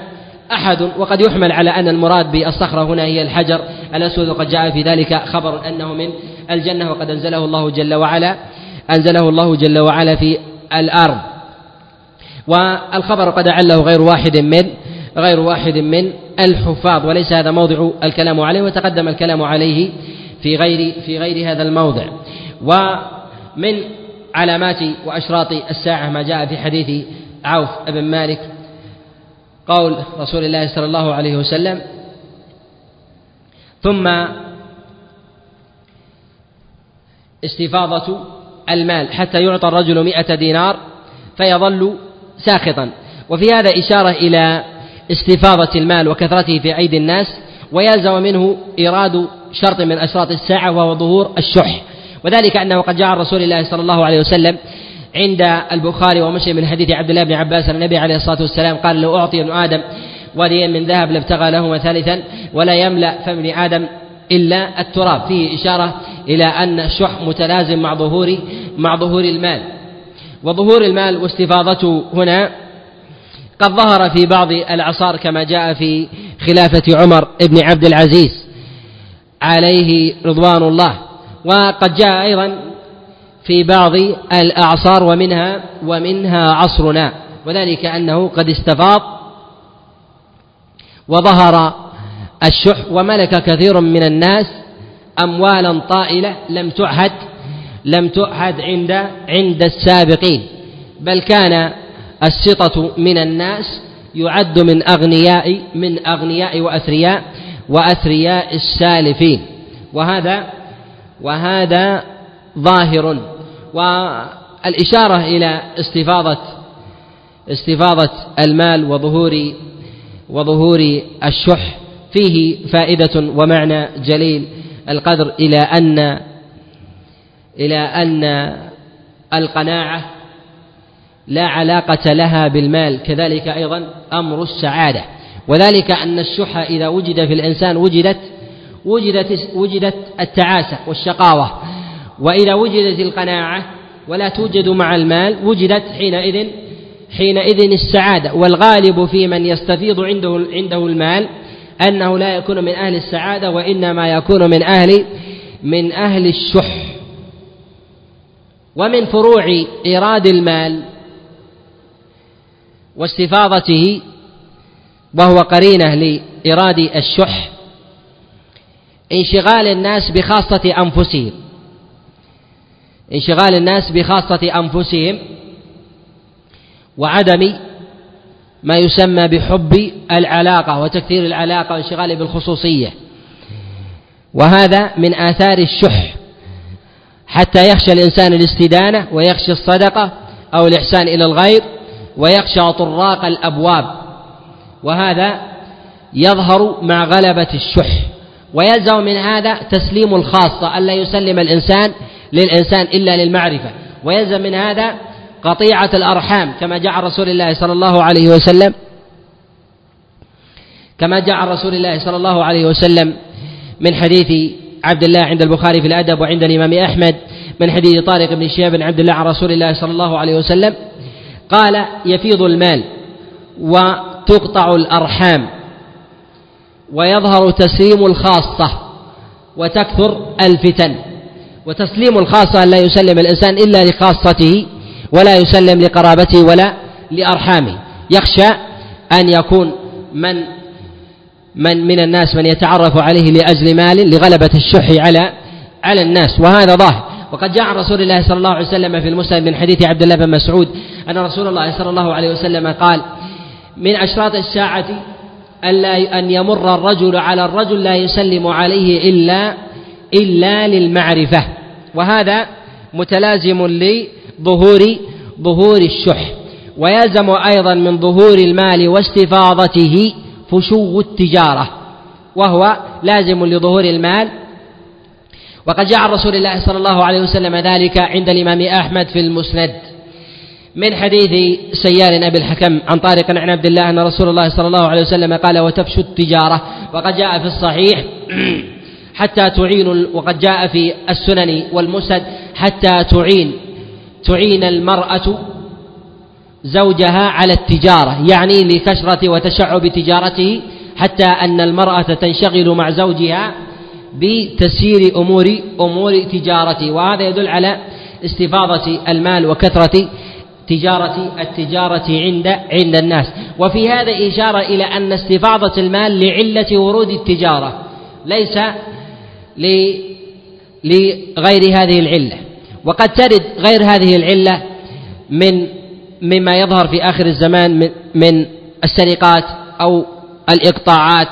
أحد. وقد يحمل على أن المراد بالصخرة هنا هي الحجر. الأسود وقد جاء في ذلك خبر أنه من الجنة وقد أنزله الله جل وعلا أنزله الله جل وعلا في الأرض. والخبر قد أعله غير واحد من غير واحد من الحفاظ وليس هذا موضع الكلام عليه وتقدم الكلام عليه في غير في غير هذا الموضع. ومن علامات وأشراط الساعة ما جاء في حديث عوف بن مالك قول رسول الله صلى الله عليه وسلم ثم استفاضة المال حتى يعطى الرجل مئة دينار فيظل ساخطا. وفي هذا إشارة إلى استفاضة المال وكثرته في أيدي الناس ويلزم منه إيراد شرط من أشراط الساعة وهو ظهور الشح. وذلك أنه قد جاء رسول الله صلى الله عليه وسلم عند البخاري ومسلم من حديث عبد الله بن عباس النبي عليه الصلاة والسلام قال لو أعطي ابن آدم واديا من ذهب لابتغى لهما ثالثا ولا يملأ فم آدم إلا التراب فيه إشارة إلى أن الشح متلازم مع ظهور مع ظهور المال. وظهور المال واستفاضته هنا قد ظهر في بعض الأعصار كما جاء في خلافة عمر بن عبد العزيز عليه رضوان الله. وقد جاء أيضا في بعض الأعصار ومنها ومنها عصرنا. وذلك أنه قد استفاض وظهر الشح وملك كثير من الناس أموالا طائلة لم تعهد لم تعهد عند عند السابقين. بل كان السطة من الناس يعد من أغنياء من أغنياء وأثرياء وأثرياء السالفين. وهذا وهذا ظاهر. والإشارة إلى استفاضة استفاضة المال وظهور وظهور الشح فيه فائدة ومعنى جليل القدر إلى أن إلى أن القناعة لا علاقة لها بالمال كذلك أيضا أمر السعادة. وذلك أن الشح إذا وجد في الإنسان وجدت وجدت وجدت التعاسة والشقاوة. وإذا وجدت القناعة ولا توجد مع المال وجدت حينئذ حينئذ السعادة. والغالب في من يستفيض عنده عنده المال أنه لا يكون من أهل السعادة وإنما يكون من أهل من أهل الشح. ومن فروع إيراد المال واستفاضته وهو قرينة لإيراد الشح انشغال الناس بخاصة أنفسهم. انشغال الناس بخاصة أنفسهم وعدم ما يسمى بحب العلاقة وتكثير العلاقة وانشغاله بالخصوصية. وهذا من آثار الشح. حتى يخشى الإنسان الاستدانة ويخشى الصدقة أو الإحسان إلى الغير ويخشى طراق الأبواب وهذا يظهر مع غلبة الشح ويلزم من هذا تسليم الخاصة ألا يسلم الإنسان للإنسان إلا للمعرفة ويلزم من هذا قطيعة الأرحام كما جاء رسول الله صلى الله عليه وسلم كما جاء رسول الله صلى الله عليه وسلم من حديث عبد الله عند البخاري في الأدب وعند الإمام أحمد من حديث طارق بن شهاب بن عبد الله عن رسول الله صلى الله عليه وسلم قال يفيض المال وتقطع الأرحام ويظهر تسليم الخاصة وتكثر الفتن وتسليم الخاصة لا يسلم الإنسان إلا لخاصته ولا يسلم لقرابته ولا لأرحامه يخشى أن يكون من من من الناس من يتعرف عليه لأجل مال لغلبة الشح على على الناس وهذا ظاهر وقد جاء عن رسول الله صلى الله عليه وسلم في المسند من حديث عبد الله بن مسعود أن رسول الله صلى الله عليه وسلم قال من أشراط الساعة ألا أن يمر الرجل على الرجل لا يسلم عليه إلا إلا للمعرفة وهذا متلازم لظهور ظهور الشح ويلزم أيضا من ظهور المال واستفاضته فشو التجارة وهو لازم لظهور المال وقد جاء رسول الله صلى الله عليه وسلم ذلك عند الإمام أحمد في المسند. من حديث سيار أبي الحكم عن طارق عن عبد الله أن رسول الله صلى الله عليه وسلم قال وتفشو التجارة. وقد جاء في الصحيح حتى تعين وقد جاء في السنن والمسند حتى تعين تعين المرأة زوجها على التجارة يعني لكثرة وتشعب تجارته حتى أن المرأة تنشغل مع زوجها بتسيير أمور أمور تجارته وهذا يدل على استفاضة المال وكثرة تجارة التجارة عند عند الناس. وفي هذا إشارة إلى أن استفاضة المال لعلة ورود التجارة ليس لغير هذه العلة. وقد ترد غير هذه العلة من مما يظهر في آخر الزمان من, السرقات أو الإقطاعات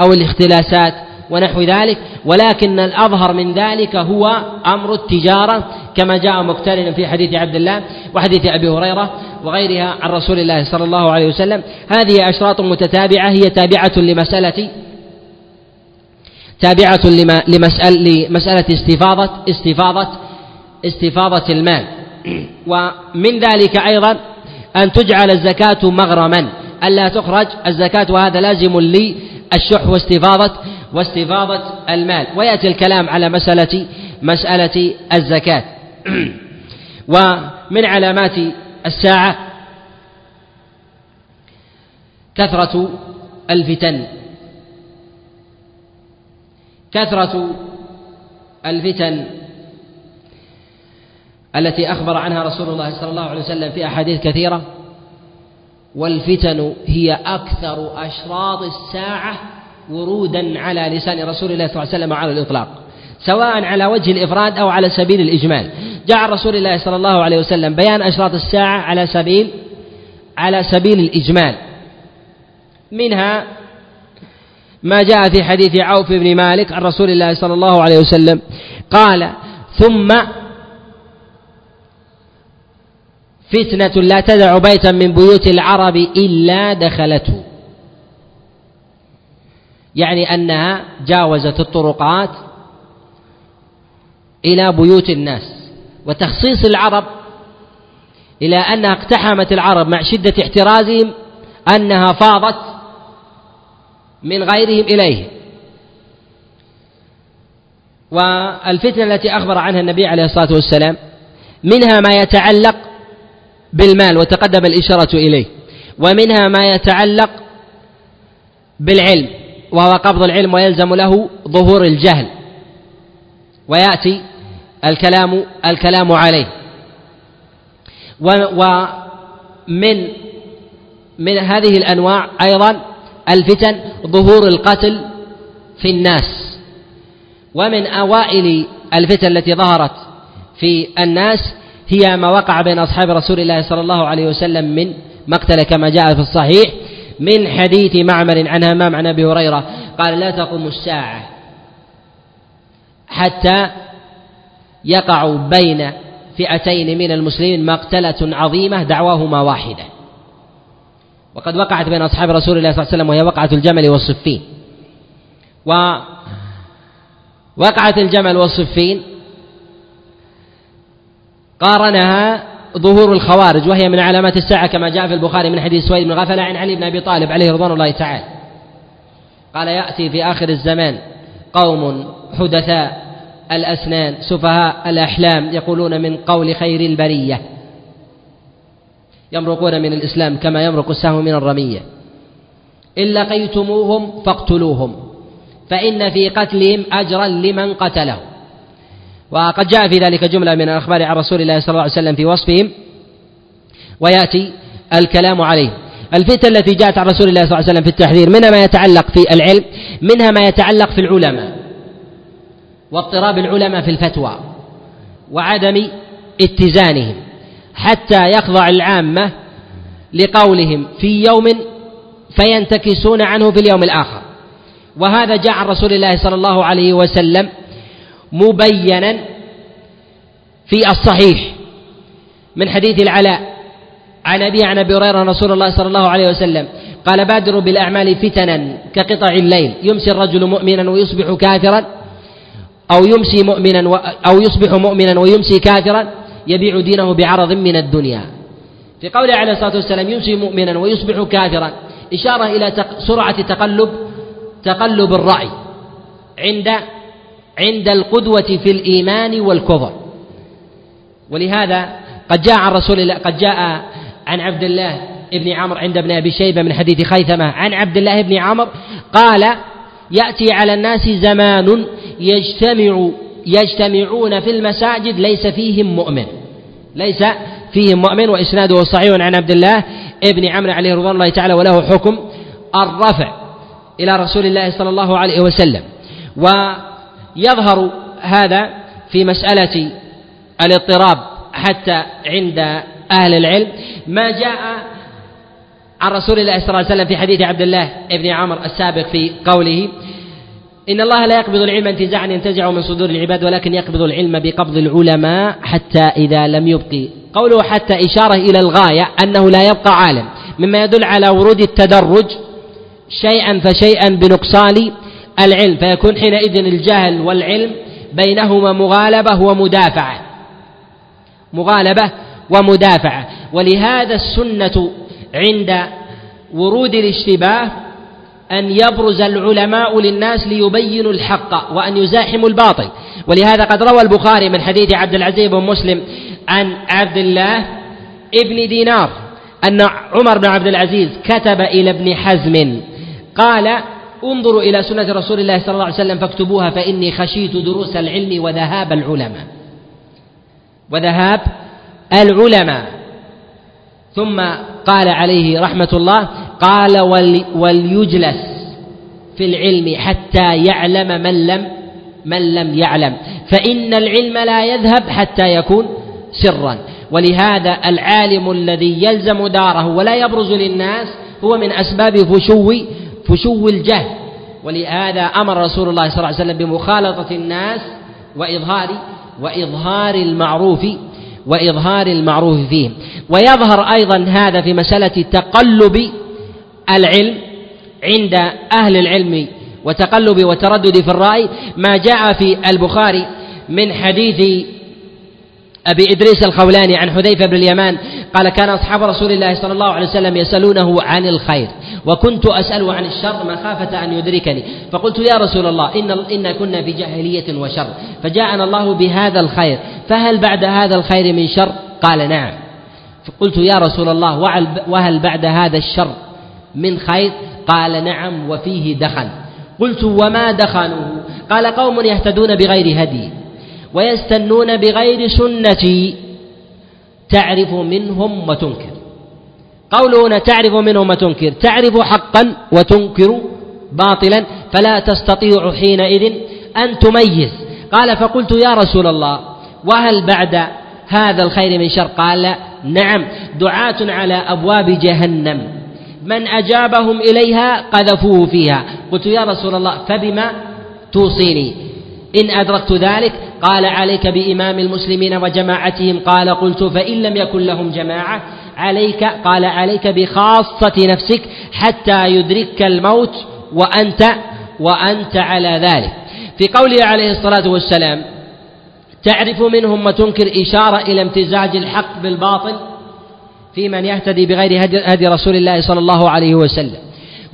أو الاختلاسات. ونحو ذلك. ولكن الأظهر من ذلك هو أمر التجارة كما جاء مقترنا في حديث عبد الله وحديث أبي هريرة وغيرها عن رسول الله صلى الله عليه وسلم. هذه أشراط متتابعة هي تابعة لمسألة تابعة لمسألة, لمسألة استفاضة استفاضة استفاضة المال. ومن ذلك أيضا أن تجعل الزكاة مغرما. ألا تخرج الزكاة وهذا لازم للشح واستفاضة. واستفاضة المال. ويأتي الكلام على مسألة مسألة الزكاة. ومن علامات الساعة كثرة الفتن. كثرة الفتن التي أخبر عنها رسول الله صلى الله عليه وسلم في أحاديث كثيرة. والفتن هي أكثر أشراط الساعة ورودا على لسان رسول الله صلى الله عليه وسلم على الإطلاق سواء على وجه الإفراد أو على سبيل الإجمال. عن رسول الله صلى الله عليه وسلم بيان أشراط الساعة على سبيل على سبيل الإجمال. منها ما جاء في حديث عوف بن مالك عن رسول الله صلى الله عليه وسلم قال ثم فتنة لا تدع بيتا من بيوت العرب إلا دخلته. يعني أنها جاوزت الطرقات إلى بيوت الناس. وتخصيص العرب إلى أنها اقتحمت العرب مع شدة احترازهم أنها فاضت من غيرهم إليه. والفتنة التي أخبر عنها النبي عليه الصلاة والسلام منها ما يتعلق بالمال وتقدم الإشارة إليه. ومنها ما يتعلق بالعلم. وهو قبض العلم ويلزم له ظهور الجهل. ويأتي الكلام الكلام عليه. ومن من هذه الأنواع أيضا الفتن ظهور القتل في الناس. ومن أوائل الفتن التي ظهرت في الناس هي ما وقع بين أصحاب رسول الله صلى الله عليه وسلم من مقتل كما جاء في الصحيح من حديث معمر عن همام عن أبي هريرة قال لا تقوم الساعة حتى يقع بين فئتين من المسلمين مقتلة عظيمة دعواهما واحدة. وقد وقعت بين أصحاب رسول الله صلى الله عليه وسلم وهي وقعة الجمل والصفين. ووقعة الجمل والصفين قارنها ظهور الخوارج وهي من علامات الساعة كما جاء في البخاري من حديث سويد بن غفلة عن علي بن أبي طالب عليه رضوان الله تعالى. قال يأتي في آخر الزمان قوم حدثاء الأسنان سفهاء الأحلام يقولون من قول خير البرية. يمرقون من الإسلام كما يمرق السهم من الرمية. إن لقيتموهم فاقتلوهم فإن في قتلهم أجرا لمن قتلهم وقد جاء في ذلك جملة من الأخبار عن رسول الله صلى الله عليه وسلم في وصفهم ويأتي الكلام عليه. الفتن التي جاءت عن رسول الله صلى الله عليه وسلم في التحذير منها ما يتعلق في العلم منها ما يتعلق في العلماء واضطراب العلماء في الفتوى وعدم اتزانهم حتى يخضع العامة لقولهم في يوم فينتكسون عنه في اليوم الآخر. وهذا جاء عن رسول الله صلى الله عليه وسلم مبينا في الصحيح من حديث العلاء عن أبي عن أبي هريرة رسول الله صلى الله عليه وسلم قال بادروا بالأعمال فتنا كقطع الليل يمسي الرجل مؤمنا ويصبح كافرا أو يمسي مؤمنا أو يصبح مؤمنا ويمسي كافرا يبيع دينه بعرض من الدنيا. في قوله عليه الصلاة والسلام يمسي مؤمنا ويصبح كافرا إشارة إلى سرعة تقلب تقلب الرأي عند عند القدوة في الإيمان والكفر. ولهذا قد جاء عن رسول الله قد جاء عن عبد الله ابن عمرو عند ابن أبي شيبة من حديث خيثمة عن عبد الله بن عمرو قال يأتي على الناس زمان يجتمع يجتمعون في المساجد ليس فيهم مؤمن. ليس فيهم مؤمن وإسناده صحيح عن عبد الله ابن عمرو عليه رضوان الله تعالى وله حكم الرفع إلى رسول الله صلى الله عليه وسلم. ويظهر هذا في مسألة الاضطراب حتى عند أهل العلم. ما جاء عن رسول الله صلى الله عليه وسلم في حديث عبد الله بن عمر السابق في قوله إن الله لا يقبض العلم انتزاعا ينتزع من صدور العباد ولكن يقبض العلم بقبض العلماء حتى إذا لم يبقي. قوله حتى إشارة إلى الغاية أنه لا يبقى عالم مما يدل على ورود التدرج شيئا فشيئا بنقصان العلم فيكون حينئذ الجهل والعلم بينهما مغالبة ومدافعة. مغالبة ومدافعة. ولهذا السنة عند ورود الاشتباه أن يبرز العلماء للناس ليبينوا الحق وأن يزاحموا الباطل. ولهذا قد روى البخاري من حديث عبد العزيز بن مسلم عن عبد الله ابن دينار أن عمر بن عبد العزيز كتب إلى ابن حزم قال انظروا إلى سنة رسول الله صلى الله عليه وسلم فاكتبوها فإني خشيت دروس العلم وذهاب العلماء. وذهاب العلماء. ثم قال عليه رحمة الله قال وليجلس في العلم حتى يعلم من لم من لم يعلم فإن العلم لا يذهب حتى يكون سرا. ولهذا العالم الذي يلزم داره ولا يبرز للناس هو من أسباب فشو فشو الجهل؟ ولهذا أمر رسول الله صلى الله عليه وسلم بمخالطة الناس وإظهار وإظهار المعروف وإظهار المعروف فيهم ويظهر أيضا هذا في مسألة تقلب العلم عند أهل العلم وتقلب وتردد في الرأي. ما جاء في البخاري من حديث أبي إدريس الخولاني عن حذيفة بن اليمان قال كان أصحاب رسول الله صلى الله عليه وسلم يسألونه عن الخير وكنت أسأله عن الشر مخافة أن يدركني فقلت يا رسول الله إن, إن كنا في جاهلية وشر فجاءنا الله بهذا الخير فهل بعد هذا الخير من شر؟ قال نعم فقلت يا رسول الله وهل بعد هذا الشر من خير؟ قال نعم وفيه دخن قلت وما دخنه قال قوم يهتدون بغير هدي ويستنون بغير سنتي تعرف منهم وتنكر. قوله هنا تعرف منهم وتنكر تعرف حقا وتنكر باطلا فلا تستطيع حينئذ أن تميز. قال فقلت يا رسول الله وهل بعد هذا الخير من شر؟ قال نعم دعاة على أبواب جهنم. من أجابهم إليها قذفوه فيها. قلت يا رسول الله فبما توصيني؟ إن أدركت ذلك قال عليك بإمام المسلمين وجماعتهم قال قلت فإن لم يكن لهم جماعة عليك قال عليك بخاصة نفسك حتى يدركك الموت وأنت وأنت على ذلك. في قوله عليه الصلاة والسلام تعرف منهم وتنكر إشارة إلى امتزاج الحق بالباطل في من يهتدي بغير هدي رسول الله صلى الله عليه وسلم.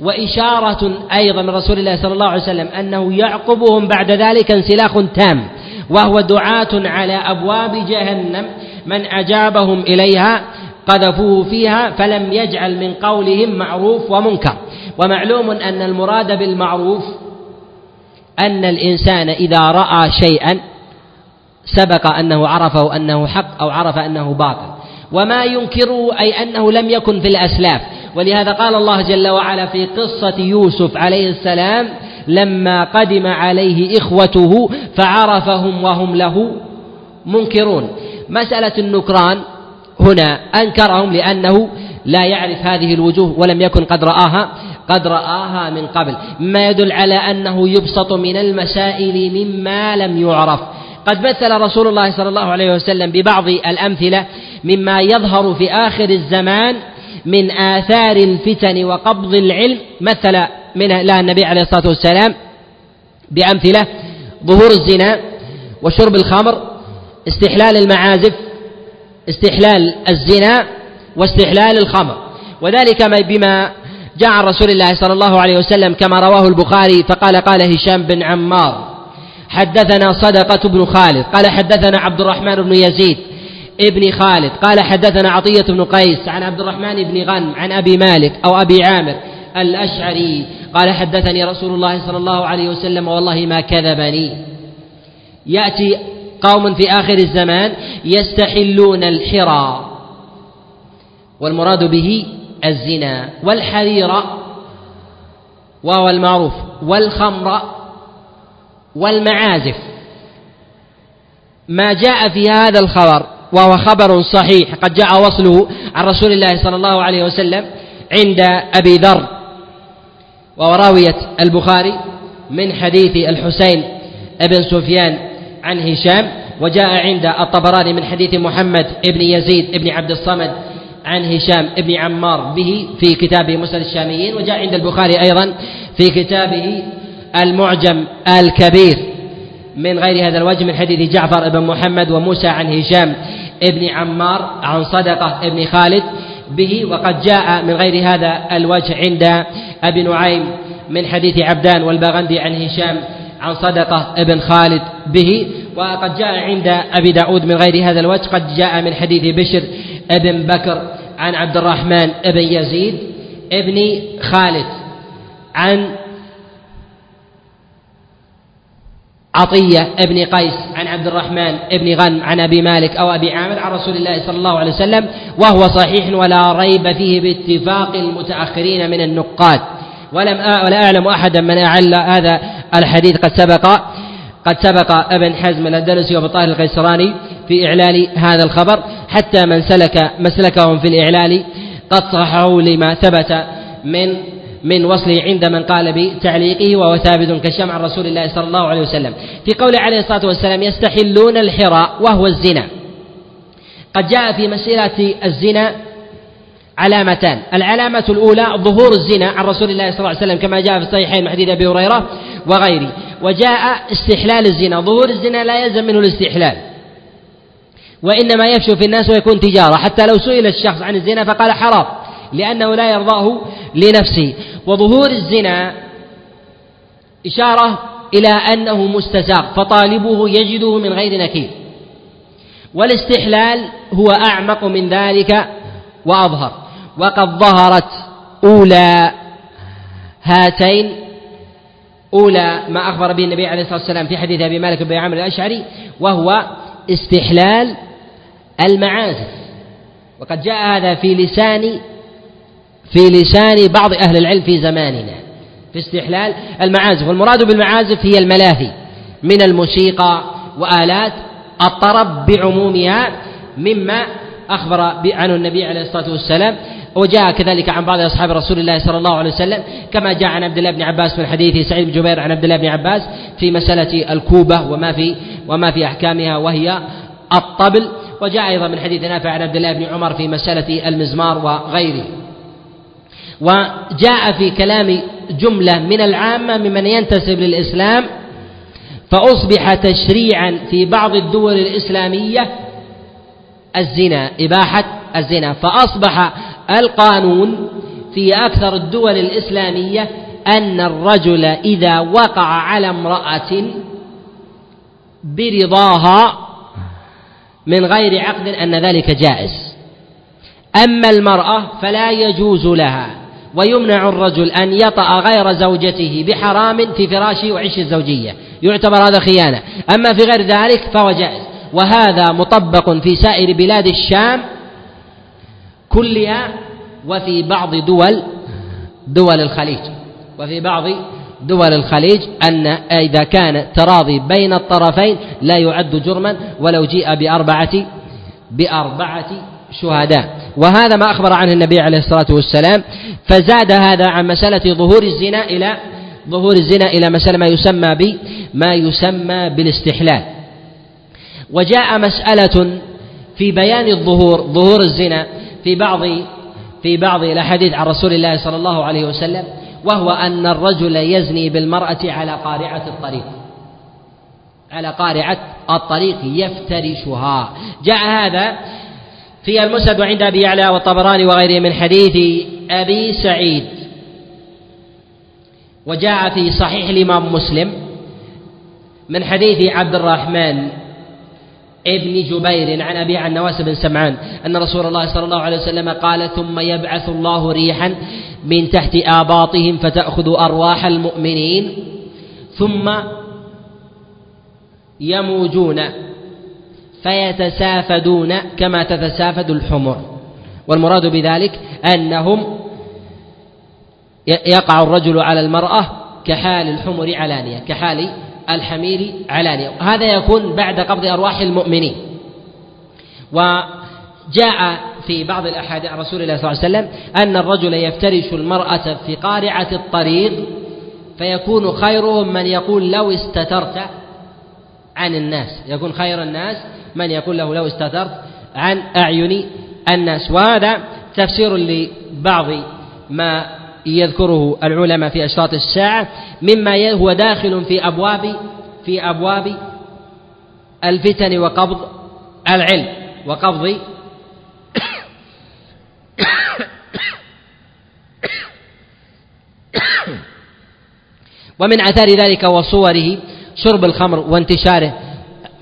وإشارة أيضا من رسول الله صلى الله عليه وسلم أنه يعقبهم بعد ذلك انسلاخ تام وهو دعاة على أبواب جهنم من أجابهم إليها قذفوه فيها فلم يجعل من قولهم معروف ومنكر. ومعلوم أن المراد بالمعروف أن الإنسان إذا رأى شيئا سبق أنه عرفه أنه حق أو عرف أنه باطل. وما ينكره أي أنه لم يكن في الأسلاف. ولهذا قال الله جل وعلا في قصة يوسف عليه السلام لما قدم عليه إخوته فعرفهم وهم له منكرون. مسألة النكران هنا أنكرهم لأنه لا يعرف هذه الوجوه ولم يكن قد رآها قد رآها من قبل. ما يدل على أنه يبسط من المسائل مما لم يعرف. قد مثل رسول الله صلى الله عليه وسلم ببعض الأمثلة مما يظهر في آخر الزمان من آثار الفتن وقبض العلم مثل من لها النبي عليه الصلاة والسلام بأمثلة ظهور الزنا وشرب الخمر استحلال المعازف استحلال الزنا واستحلال الخمر. وذلك بما جاء عن رسول الله صلى الله عليه وسلم كما رواه البخاري فقال قال هشام بن عمار حدثنا صدقة بن خالد قال حدثنا عبد الرحمن بن يزيد ابن خالد. قال حدثنا عطية بن قيس عن عبد الرحمن بن غنم عن أبي مالك أو أبي عامر الأشعري. قال حدثني رسول الله صلى الله عليه وسلم والله ما كذبني. يأتي قوم في آخر الزمان يستحلون الحرى. والمراد به الزنا والحرير وهو المعروف والخمر والمعازف. ما جاء في هذا الخبر وهو خبر صحيح. قد جاء وصله عن رسول الله صلى الله عليه وسلم عند أبي ذر وهو راوية البخاري من حديث الحسين بن سفيان عن هشام وجاء عند الطبراني من حديث محمد بن يزيد بن عبد الصمد عن هشام بن عمار به في كتابه مسند الشاميين وجاء عند البخاري أيضا في كتابه المعجم الكبير من غير هذا الوجه من حديث جعفر بن محمد وموسى عن هشام بن عمار عن صدقة بن خالد به وقد جاء من غير هذا الوجه عند أبي نعيم من حديث عبدان والباغندي عن هشام عن صدقة بن خالد به وقد جاء عند أبي داود من غير هذا الوجه قد جاء من حديث بشر بن بكر عن عبد الرحمن بن يزيد ابن خالد عن عطية ابن قيس عن عبد الرحمن ابن غنم عن أبي مالك أو أبي عامر عن رسول الله صلى الله عليه وسلم وهو صحيح ولا ريب فيه باتفاق المتأخرين من النقاد. ولم ولا أعلم أحدا من أعل هذا الحديث. قد سبق قد سبق ابن حزم الأندلسي وأبو طاهر القيسراني في إعلال هذا الخبر حتى من سلك مسلكهم في الإعلال قد صححوا لما ثبت من من وصله عند من قال بتعليقه وهو ثابت كالشمع عن رسول الله صلى الله عليه وسلم. في قوله عليه الصلاة والسلام يستحلون الحراء وهو الزنا. قد جاء في مسألة الزنا علامتان. العلامة الأولى ظهور الزنا عن رسول الله صلى الله عليه وسلم كما جاء في الصحيحين من حديث أبي هريرة وغيره. وجاء استحلال الزنا. ظهور الزنا لا يلزم منه الاستحلال. وإنما يفشو في الناس ويكون تجارة. حتى لو سئل الشخص عن الزنا فقال حرام. لأنه لا يرضاه لنفسه. وظهور الزنا إشارة إلى أنه مستزاق فطالبه يجده من غير نكير. والاستحلال هو أعمق من ذلك وأظهر. وقد ظهرت أولى هاتين أولى ما أخبر به النبي عليه الصلاة والسلام في حديث أبي مالك بن عامر الأشعري وهو استحلال المعازف. وقد جاء هذا في لسان في لسان بعض أهل العلم في زماننا. في استحلال المعازف. والمراد بالمعازف هي الملاهي. من الموسيقى وآلات الطرب بعمومها مما أخبر عنه النبي عليه الصلاة والسلام وجاء كذلك عن بعض أصحاب رسول الله صلى الله عليه وسلم كما جاء عن عبد الله بن عباس من حديث سعيد بن جبير عن عبد الله بن عباس في مسألة الكوبة وما في وما في أحكامها وهي الطبل. وجاء أيضا من حديث نافع عن عبد الله بن عمر في مسألة المزمار وغيره. وجاء في كلام جملة من العامة ممن ينتسب للإسلام فأصبح تشريعا في بعض الدول الإسلامية الزنا إباحة الزنا. فأصبح القانون في أكثر الدول الإسلامية أن الرجل إذا وقع على امرأة برضاها من غير عقد أن ذلك جائز. أما المرأة فلا يجوز لها ويمنع الرجل أن يطأ غير زوجته بحرام في فراشه وعيش الزوجية. يعتبر هذا خيانة. أما في غير ذلك فهو جائز. وهذا مطبق في سائر بلاد الشام كلها وفي بعض دول دول الخليج. وفي بعض دول الخليج أن إذا كان تراضي بين الطرفين لا يعد جرما ولو جيء بأربعة بأربعة شهداء. وهذا ما أخبر عنه النبي عليه الصلاة والسلام. فزاد هذا عن مسألة ظهور الزنا إلى ظهور الزنا إلى مسألة ما يسمى ب ما يسمى بالاستحلال. وجاء مسألة في بيان الظهور ظهور الزنا في بعض في بعض الأحاديث عن رسول الله صلى الله عليه وسلم وهو أن الرجل يزني بالمرأة على قارعة الطريق. على قارعة الطريق يفترشها. جاء هذا في المسند وعند أبي يعلى والطبراني وغيره من حديث أبي سعيد. وجاء في صحيح الإمام مسلم من حديث عبد الرحمن ابن جبير عن أبي عن نواس بن سمعان أن رسول الله صلى الله عليه وسلم قال ثم يبعث الله ريحا من تحت آباطهم فتأخذ أرواح المؤمنين ثم يموجون فيتسافدون كما تتسافد الحمر. والمراد بذلك أنهم يقع الرجل على المرأة كحال الحمر علانية كحال الحمير علانية. هذا يكون بعد قبض أرواح المؤمنين. وجاء في بعض الأحاديث عن رسول الله صلى الله عليه وسلم أن الرجل يفترش المرأة في قارعة الطريق فيكون خيرهم من يقول لو استترت عن الناس. يكون خير الناس من يقول له لو استترت عن أعين الناس. وهذا تفسير لبعض ما يذكره العلماء في أشراط الساعة مما هو داخل في أبواب في أبواب الفتن وقبض العلم وقبض ومن آثار ذلك وصوره شرب الخمر وانتشاره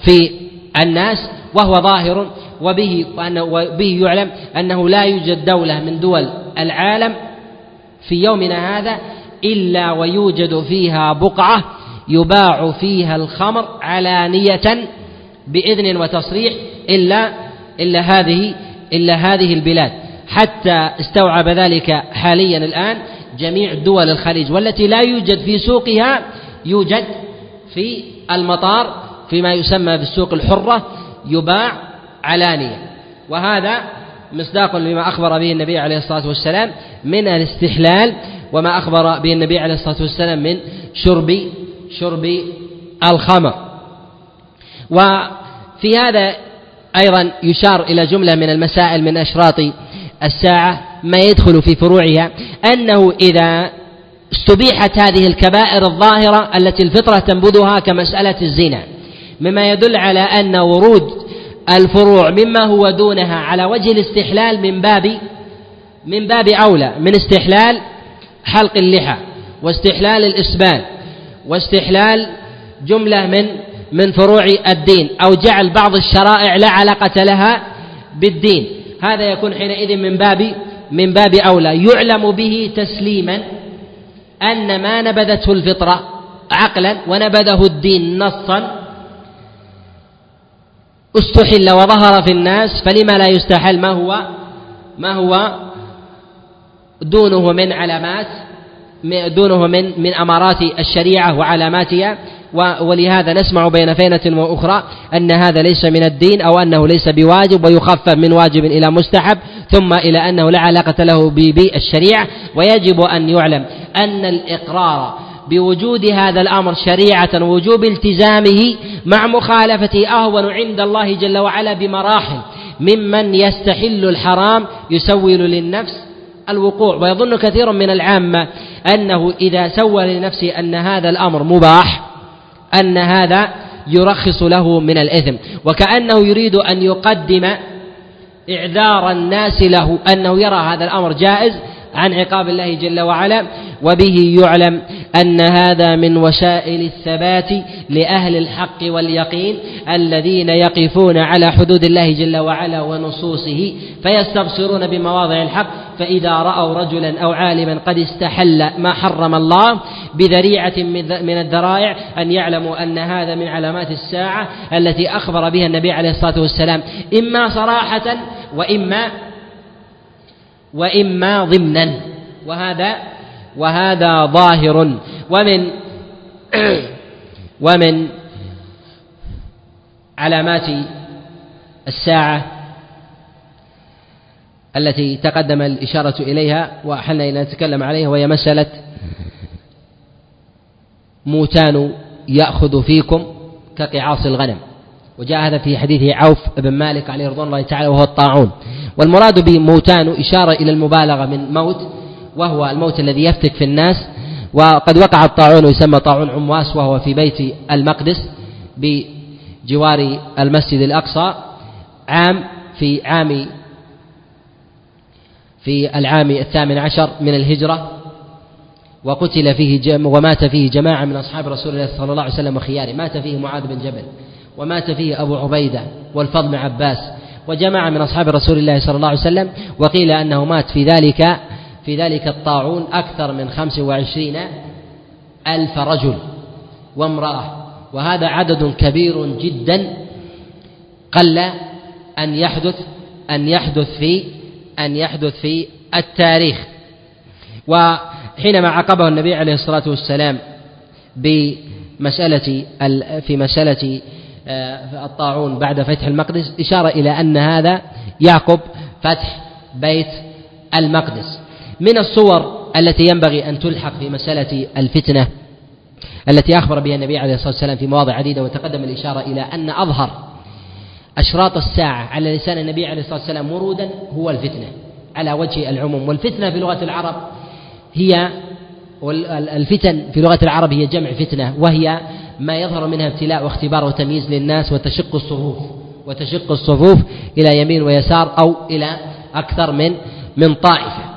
في الناس وهو ظاهر وبه وبه يعلم أنه لا يوجد دولة من دول العالم في يومنا هذا إلا ويوجد فيها بقعة يباع فيها الخمر علانية بإذن وتصريح إلا إلا هذه إلا هذه البلاد. حتى استوعب ذلك حاليا الآن جميع دول الخليج والتي لا يوجد في سوقها يوجد في المطار فيما يسمى بالسوق الحرة يباع علانية. وهذا مصداق لما أخبر به النبي عليه الصلاة والسلام من الاستحلال وما أخبر به النبي عليه الصلاة والسلام من شرب شرب الخمر. وفي هذا أيضا يشار إلى جملة من المسائل من أشراط الساعة ما يدخل في فروعها أنه إذا استبيحت هذه الكبائر الظاهرة التي الفطرة تنبذها كمسألة الزنا مما يدل على أن ورود الفروع مما هو دونها على وجه الاستحلال من باب من باب أولى من استحلال حلق اللحى واستحلال الإسبال واستحلال جملة من من فروع الدين أو جعل بعض الشرائع لا علاقة لها بالدين. هذا يكون حينئذ من باب من باب أولى. يعلم به تسليما أن ما نبذته الفطرة عقلا ونبذه الدين نصا استحل وظهر في الناس فلما لا يستحل ما هو؟ ما هو؟ دونه من علامات دونه من من أمارات الشريعة وعلاماتها. ولهذا نسمع بين فينة وأخرى أن هذا ليس من الدين أو أنه ليس بواجب ويخفف من واجب إلى مستحب ثم إلى أنه لا علاقة له بالشريعة. ويجب أن يعلم أن الإقرار بوجود هذا الأمر شريعة وجوب التزامه مع مخالفته أهون عند الله جل وعلا بمراحل. ممن يستحل الحرام يسول للنفس الوقوع. ويظن كثير من العامة أنه إذا سول لنفسه أن هذا الأمر مباح أن هذا يرخص له من الإثم. وكأنه يريد أن يقدم إعذار الناس له أنه يرى هذا الأمر جائز عن عقاب الله جل وعلا وبه يعلم أن هذا من وسائل الثبات لأهل الحق واليقين الذين يقفون على حدود الله جل وعلا ونصوصه فيستبصرون بمواضع الحق فإذا رأوا رجلا أو عالما قد استحل ما حرم الله بذريعة من الذرائع أن يعلموا أن هذا من علامات الساعة التي أخبر بها النبي عليه الصلاة والسلام إما صراحة وإما وإما ضمنا وهذا وهذا ظاهر. ومن ومن علامات الساعة التي تقدم الإشارة إليها وأحلنا إلى نتكلم عليها وهي مسألة موتان يأخذ فيكم كقعاص الغنم. وجاء هذا في حديث عوف بن مالك عليه رضوان الله تعالى وهو الطاعون. والمراد بموتان إشارة إلى المبالغة من موت وهو الموت الذي يفتك في الناس وقد وقع الطاعون يسمى طاعون عمواس وهو في بيت المقدس بجوار المسجد الأقصى عام في عام في العام الثامن عشر من الهجرة وقتل فيه جم ومات فيه جماعة من أصحاب رسول الله صلى الله عليه وسلم وخياره. مات فيه معاذ بن جبل ومات فيه أبو عبيدة والفضل بن عباس وجماعة من أصحاب رسول الله صلى الله عليه وسلم وقيل أنه مات في ذلك في ذلك الطاعون أكثر من خمس وعشرين ألف رجل وامرأة. وهذا عدد كبير جدا قل أن يحدث أن يحدث في أن يحدث في التاريخ. وحينما عقبه النبي عليه الصلاة والسلام بمسألة في مسألة آه، الطاعون بعد فتح المقدس إشارة إلى أن هذا يعقب فتح بيت المقدس. من الصور التي ينبغي أن تلحق في مسألة الفتنة التي أخبر بها النبي عليه الصلاة والسلام في مواضع عديدة وتقدم الإشارة إلى أن أظهر أشراط الساعة على لسان النبي عليه الصلاة والسلام ورودا هو الفتنة على وجه العموم. والفتنة في لغة العرب هي الفتن في لغة العرب هي جمع فتنة وهي ما يظهر منها ابتلاء واختبار وتمييز للناس وتشق الصفوف وتشق الصفوف إلى يمين ويسار أو إلى أكثر من من طائفة.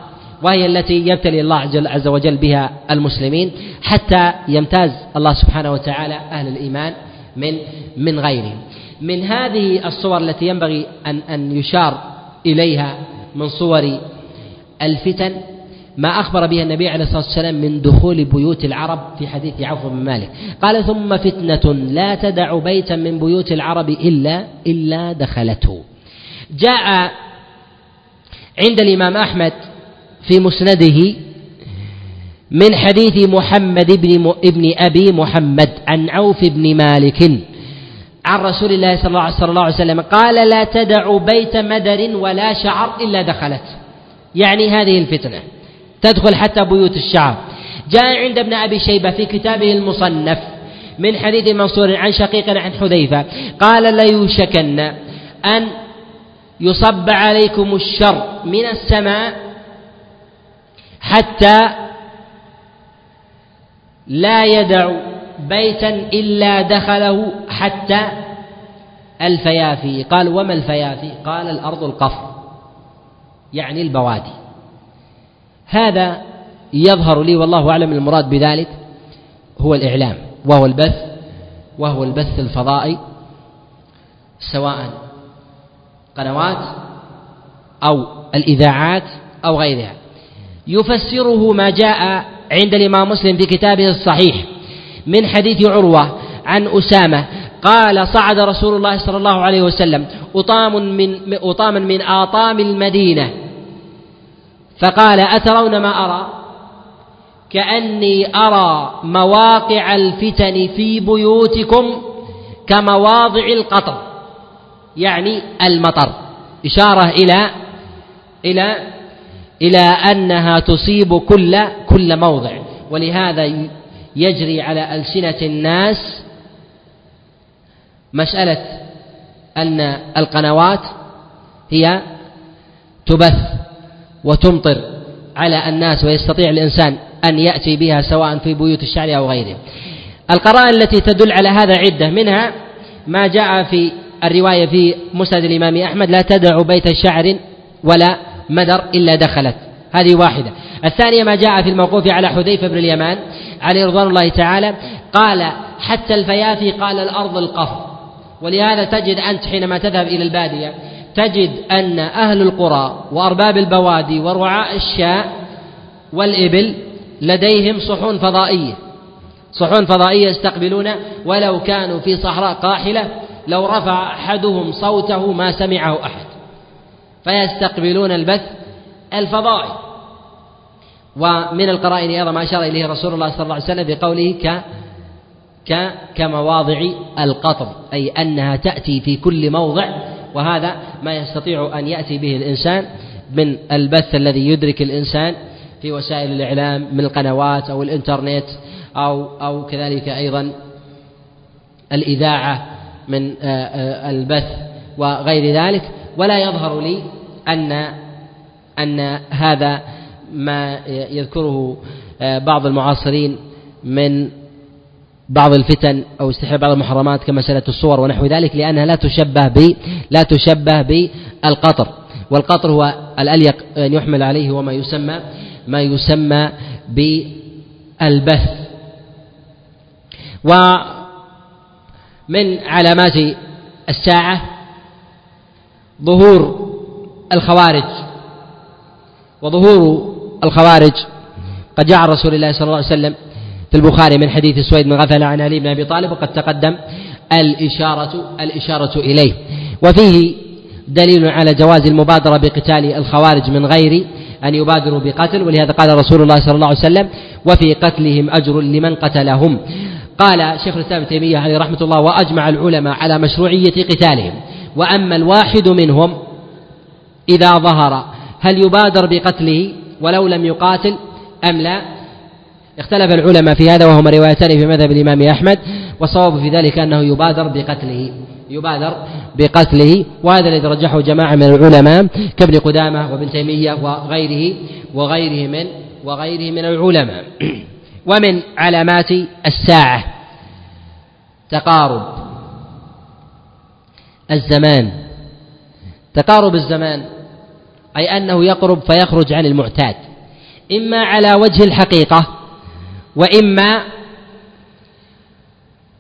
وهي التي يبتلي الله عز وجل بها المسلمين حتى يمتاز الله سبحانه وتعالى أهل الإيمان من من غيرهم. من هذه الصور التي ينبغي أن أن يشار إليها من صور الفتن ما أخبر به النبي عليه الصلاة والسلام من دخول بيوت العرب في حديث عوف بن مالك. قال ثم فتنة لا تدع بيتا من بيوت العرب إلا إلا دخلته. جاء عند الإمام أحمد في مسنده من حديث محمد بن ابن أبي محمد عن عوف بن مالك عن رسول الله صلى الله عليه وسلم قال لا تدع بيت مدر ولا شعر إلا دخلت. يعني هذه الفتنة. تدخل حتى بيوت الشعب جاء عند ابن أبي شيبة في كتابه المصنف من حديث منصور عن شقيق عن حذيفة قال ليوشكن أن يصب عليكم الشر من السماء حتى لا يدع بيتا إلا دخله حتى الفيافي. قال وما الفيافي؟ قال الأرض القفر يعني البوادي. هذا يظهر لي والله أعلم المراد بذلك هو الإعلام وهو البث وهو البث الفضائي سواء قنوات أو الإذاعات أو غيرها. يفسره ما جاء عند الإمام مسلم في كتابه الصحيح من حديث عروة عن أسامة قال صعد رسول الله صلى الله عليه وسلم أطام من أطاما من آطام المدينة فقال أترون ما أرى؟ كأني أرى مواقع الفتن في بيوتكم كمواضع القطر يعني المطر. إشارة إلى إلى إلى أنها تصيب كل كل موضع. ولهذا يجري على ألسنة الناس مسألة أن القنوات هي تبث وتمطر على الناس ويستطيع الإنسان أن يأتي بها سواء في بيوت الشعر أو غيره. القرائن التي تدل على هذا عدة. منها ما جاء في الرواية في مسند الإمام أحمد لا تدع بيت شعر ولا مدر إلا دخلت. هذه واحدة. الثانية ما جاء في الموقوف على حذيفة بن اليمان عليه رضوان الله تعالى قال حتى الفيافي قال الأرض القفر. ولهذا تجد أنت حينما تذهب إلى البادية تجد أن أهل القرى وأرباب البوادي ورعاء الشاء والإبل لديهم صحون فضائية. صحون فضائية يستقبلون ولو كانوا في صحراء قاحلة لو رفع أحدهم صوته ما سمعه أحد. فيستقبلون البث الفضائل ومن القرائن أيضا ما أشار إليه رسول الله صلى الله عليه وسلم بقوله ك ك كمواضع القطر أي أنها تأتي في كل موضع وهذا ما يستطيع أن يأتي به الإنسان من البث الذي يدرك الإنسان في وسائل الإعلام من القنوات أو الإنترنت أو أو كذلك أيضا الإذاعة من آه، آه، البث وغير ذلك. ولا يظهر لي أن أن هذا ما يذكره آه، بعض المعاصرين من بعض الفتن أو استحباب بعض المحرمات كمسألة الصور ونحو ذلك لأنها لا تشبه ب لا تشبه بالقطر والقطر هو الأليق أن يحمل عليه هو ما يسمى ما يسمى بالبث ومن علامات الساعة ظهور الخوارج. وظهور الخوارج. قد جاء رسول الله صلى الله عليه وسلم في البخاري من حديث سويد بن غفل عن علي بن أبي طالب وقد تقدم الإشارة الإشارة إليه. وفيه دليل على جواز المبادرة بقتال الخوارج من غير أن يبادروا بقتل ولهذا قال رسول الله صلى الله عليه وسلم وفي قتلهم أجر لمن قتلهم. قال شيخ الإسلام تيمية عليه رحمة الله وأجمع العلماء على مشروعية قتالهم. وأما الواحد منهم إذا ظهر هل يبادر بقتله ولو لم يقاتل أم لا؟ اختلف العلماء في هذا وهما روايتان في مذهب الإمام أحمد والصواب في ذلك أنه يبادر بقتله يبادر بقتله وهذا الذي رجحه جماعة من العلماء كابن قدامة وابن تيمية وغيره وغيره من وغيره من العلماء. ومن علامات الساعة تقارب. الزمان. تقارب الزمان أي أنه يقرب فيخرج عن المعتاد. إما على وجه الحقيقة وإما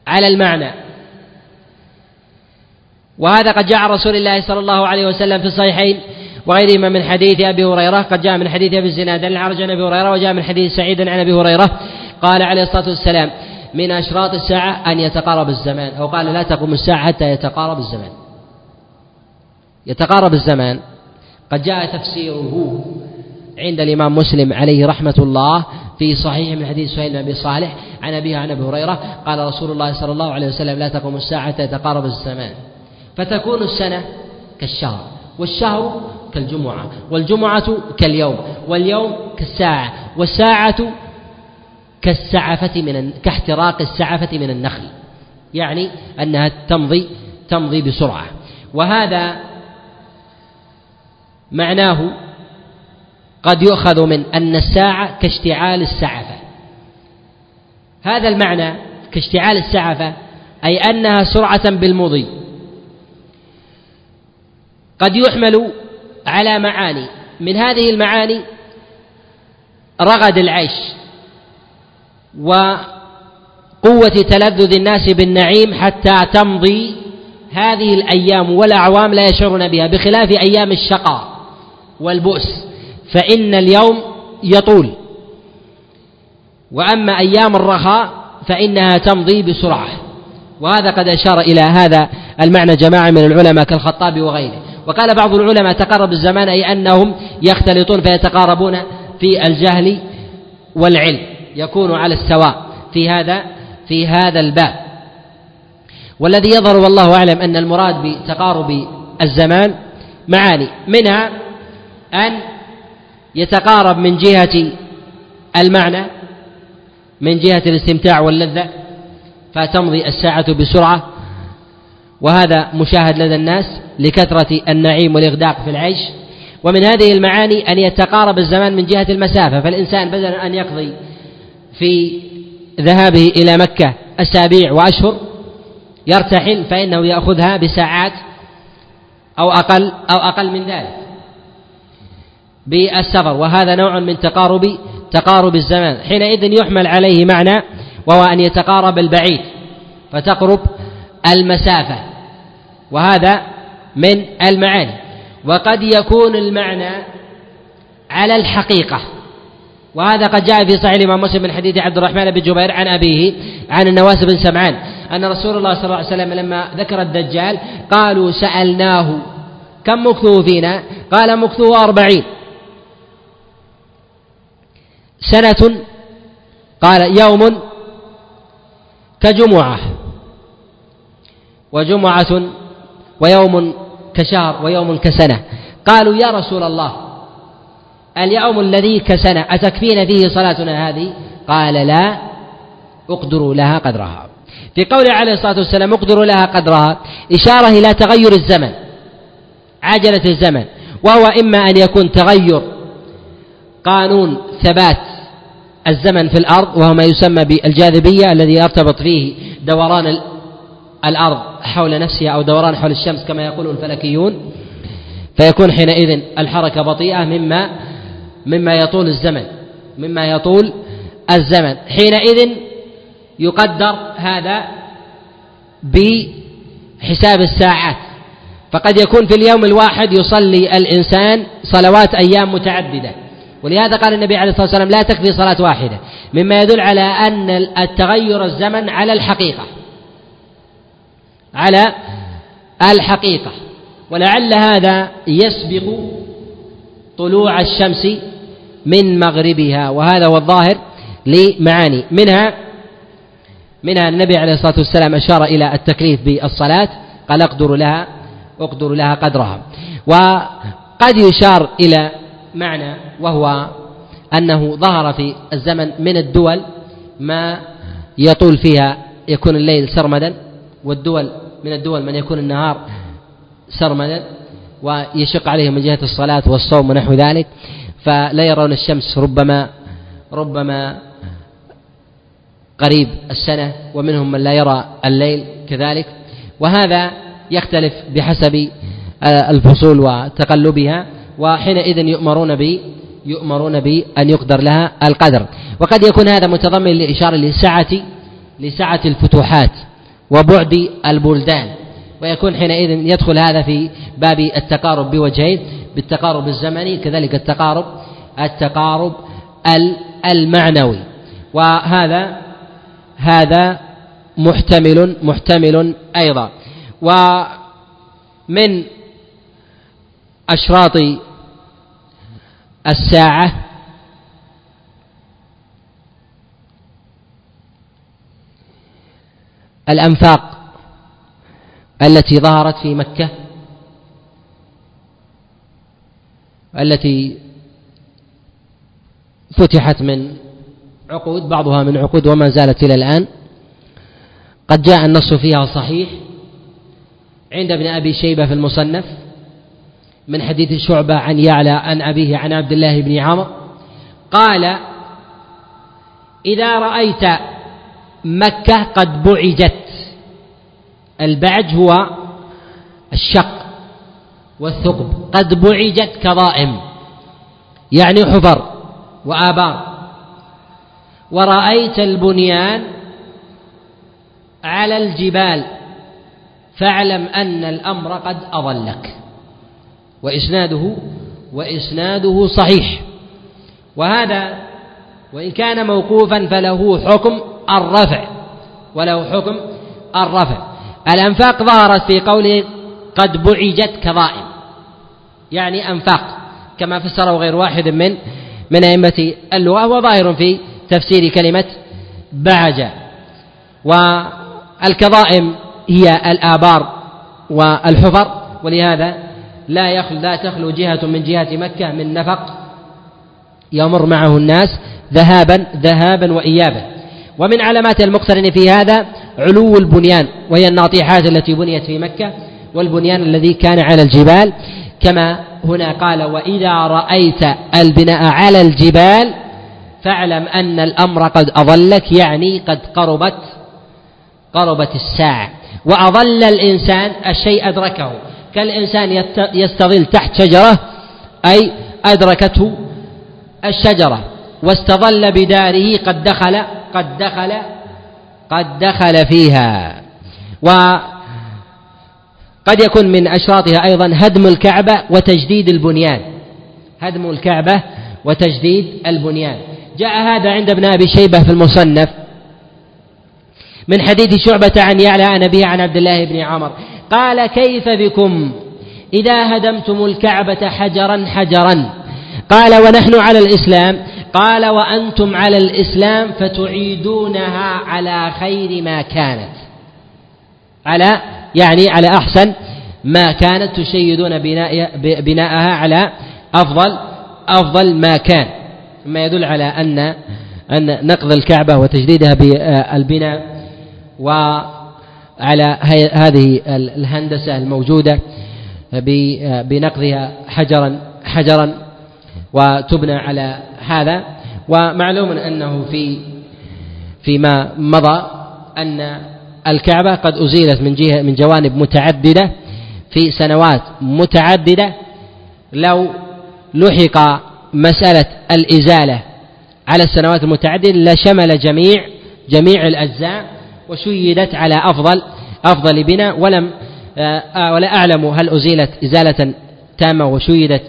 على المعنى. وهذا قد جاء عن رسول الله صلى الله عليه وسلم في الصحيحين وغيرهما من حديث أبي هريرة. قد جاء من حديث أبي الزناد عن العرج عن أبي هريرة وجاء من حديث سعيد عن أبي هريرة. قال عليه الصلاة والسلام من أشراط الساعة أن يتقارب الزمان. أو قال لا تقوم الساعة حتى يتقارب الزمان. يتقارب الزمان. قد جاء تفسيره عند الإمام مسلم عليه رحمة الله في صحيح من حديث سهيل بن أبي صالح عن أبيه عن أبي هريرة قال رسول الله صلى الله عليه وسلم لا تقوم الساعة حتى يتقارب الزمان. فتكون السنة كالشهر والشهر كالجمعة والجمعة كاليوم واليوم كالساعة والساعة كالسعفة من كاحتراق السعفة من النخل. يعني أنها تمضي تمضي بسرعة. وهذا معناه قد يؤخذ من أن الساعة كاشتعال السعفة. هذا المعنى كاشتعال السعفة أي أنها سرعة بالمضي. قد يحمل على معاني. من هذه المعاني رغد العيش. وقوة تلذذ الناس بالنعيم حتى تمضي هذه الأيام والأعوام لا يشعرون بها بخلاف أيام الشقاء والبؤس. فإن اليوم يطول. وأما أيام الرخاء فإنها تمضي بسرعة. وهذا قد أشار إلى هذا المعنى جماعة من العلماء كالخطاب وغيره. وقال بعض العلماء تقرب الزمان أي أنهم يختلطون فيتقاربون في الجهل والعلم. يكون على السواء في هذا في هذا الباب. والذي يظهر والله أعلم أن المراد بتقارب الزمان معاني منها أن يتقارب من جهة المعنى من جهة الاستمتاع واللذة فتمضي الساعة بسرعة وهذا مشاهد لدى الناس لكثرة النعيم والإغداق في العيش. ومن هذه المعاني أن يتقارب الزمان من جهة المسافة فالإنسان بدل أن يقضي في ذهابه إلى مكة أسابيع وأشهر يرتحل فإنه يأخذها بساعات أو أقل أو أقل من ذلك بالسفر. وهذا نوع من تقارب تقارب الزمان. حينئذ يحمل عليه معنى وهو أن يتقارب البعيد فتقرب المسافة وهذا من المعاني. وقد يكون المعنى على الحقيقة. وهذا قد جاء في صحيح الإمام مسلم من حديث عبد الرحمن بن جبير عن أبيه عن النواس بن سمعان أن رسول الله صلى الله عليه وسلم لما ذكر الدجال قالوا سألناه كم مكثه فينا؟ قال مكثه أربعين. سنة قال يوم كجمعة وجمعة ويوم كشهر ويوم كسنة. قالوا يا رسول الله اليوم الذي كسنة أتكفينا فيه صلاتنا هذه؟ قال لا اقدروا لها قدرها. في قوله عليه الصلاة والسلام اقدروا لها قدرها إشارة إلى تغير الزمن عجلة الزمن وهو إما أن يكون تغير قانون ثبات الزمن في الأرض وهو ما يسمى بالجاذبية الذي يرتبط فيه دوران الأرض حول نفسها أو دوران حول الشمس كما يقول الفلكيون. فيكون حينئذ الحركة بطيئة مما مما يطول الزمن مما يطول الزمن. حينئذ يقدر هذا بحساب الساعات. فقد يكون في اليوم الواحد يصلي الإنسان صلوات أيام متعددة. ولهذا قال النبي عليه الصلاة والسلام لا تكفي صلاة واحدة. مما يدل على أن التغير الزمن على الحقيقة. على الحقيقة. ولعل هذا يسبق طلوع الشمس من مغربها وهذا هو الظاهر لمعاني. منها منها النبي عليه الصلاة والسلام أشار إلى التكليف بالصلاة قال أقدر لها أقدر لها قدرها. وقد يشار إلى معنى وهو أنه ظهر في الزمن من الدول ما يطول فيها يكون الليل سرمدا والدول من الدول من يكون النهار سرمدا. ويشق عليهم من جهة الصلاة والصوم ونحو ذلك فلا يرون الشمس ربما ربما قريب السنة ومنهم من لا يرى الليل كذلك. وهذا يختلف بحسب آه، الفصول وتقلبها وحينئذ يؤمرون ب يؤمرون بأن يقدر لها القدر. وقد يكون هذا متضمن لإشارة لسعة لسعة الفتوحات وبعد البلدان. ويكون حينئذ يدخل هذا في باب التقارب بوجهين بالتقارب الزمني كذلك التقارب التقارب المعنوي. وهذا هذا محتمل محتمل أيضا. ومن أشراط الساعة الأنفاق. التي ظهرت في مكة التي فتحت من عقود بعضها من عقود وما زالت إلى الآن. قد جاء النص فيها صحيح عند ابن أبي شيبة في المصنف من حديث شعبة عن يعلى عن أبيه عن عبد الله بن عمر قال إذا رأيت مكة قد بعجت البعج هو الشق والثقب. قد بعجت كظائم يعني حفر وآبار. ورأيت البنيان على الجبال فاعلم أن الأمر قد أضلك. وإسناده وإسناده صحيح. وهذا وإن كان موقوفا فله حكم الرفع وله حكم الرفع. الأنفاق ظهرت في قوله قد بعجت كظائم. يعني أنفاق كما فسره غير واحد من من أئمة اللغة وظاهر في تفسير كلمة بعج. والكظائم هي الآبار والحفر ولهذا لا يخلو لا تخلو جهة من جهة مكة من نفق يمر معه الناس ذهابا ذهابا وإيابا. ومن علامات المقترن في هذا علو البنيان وهي الناطحات التي بنيت في مكة والبنيان الذي كان على الجبال. كما هنا قال وإذا رأيت البناء على الجبال فاعلم أن الأمر قد أضلك يعني قد قربت قربت الساعة. وأضل الإنسان الشيء أدركه. كالإنسان يستظل تحت شجرة أي أدركته الشجرة. واستظل بداره قد دخل قد دخل قد دخل فيها. وقد يكون من أشراطها أيضا هدم الكعبة وتجديد البنيان. هدم الكعبة وتجديد البنيان. جاء هذا عند ابن أبي شيبة في المصنف من حديث شعبة عن يعلى عن أبيه عن عبد الله بن عمر. قال كيف بكم؟ إذا هدمتم الكعبة حجرا حجرا. قال ونحن على الإسلام قال وأنتم على الإسلام فتعيدونها على خير ما كانت. على يعني على أحسن ما كانت تشيدون بناء بناءها على أفضل أفضل ما كان. ما يدل على أن أن نقض الكعبة وتجديدها بالبناء وعلى هذه الهندسة الموجودة بنقضها حجرا حجرا وتبنى على هذا ومعلوم أنه في فيما مضى أن الكعبة قد أزيلت من جهة من جوانب متعددة في سنوات متعددة. لو لحق مسألة الإزالة على السنوات المتعددة لشمل جميع جميع الأجزاء وشيدت على أفضل أفضل بناء ولم آه، ولا أعلم هل أزيلت إزالة تامة وشيدت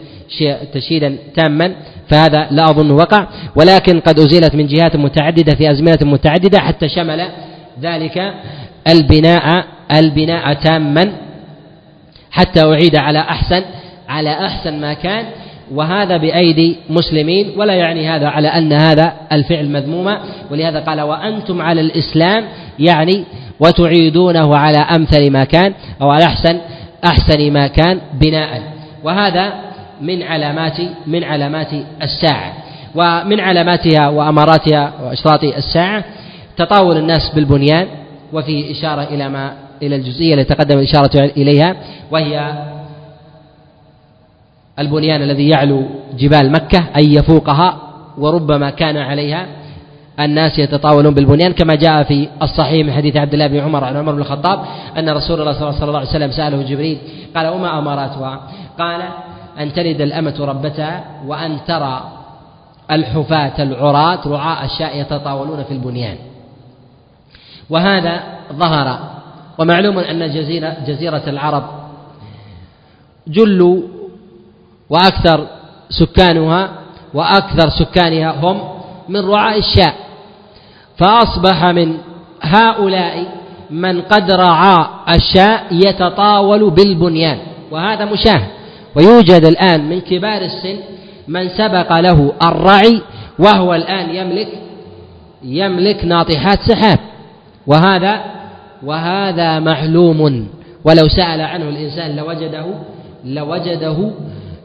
تشييدا تاما. فهذا لا أظن وقع ولكن قد أزيلت من جهات متعددة في أزمنة متعددة حتى شمل ذلك البناء البناء تاما حتى أعيد على أحسن على أحسن ما كان وهذا بأيدي مسلمين ولا يعني هذا على أن هذا الفعل مذموما ولهذا قال وأنتم على الإسلام يعني وتعيدونه على أمثل ما كان أو على أحسن أحسن ما كان بناء. وهذا من علامات من علامات الساعة ومن علاماتها وأماراتها وأشراط الساعة تطاول الناس بالبنيان وفي إشارة إلى ما إلى الجزئية التي تقدم الإشارة إليها وهي البنيان الذي يعلو جبال مكة أي يفوقها وربما كان عليها الناس يتطاولون بالبنيان كما جاء في الصحيح من حديث عبد الله بن عمر عن عمر بن الخطاب أن رسول الله صلى الله عليه وسلم سأله جبريل قال وما أماراتها قال أن تلد الأمة ربتها وأن ترى الحفاة العراة رعاء الشاء يتطاولون في البنيان. وهذا ظهر ومعلوم أن جزيرة, جزيرة العرب جل وأكثر سكانها وأكثر سكانها هم من رعاء الشاء. فأصبح من هؤلاء من قد رعى الشاء يتطاول بالبنيان. وهذا مشاهد. ويوجد الآن من كبار السن من سبق له الرعي وهو الآن يملك يملك ناطحات سحاب. وهذا وهذا معلوم. ولو سأل عنه الإنسان لوجده لوجده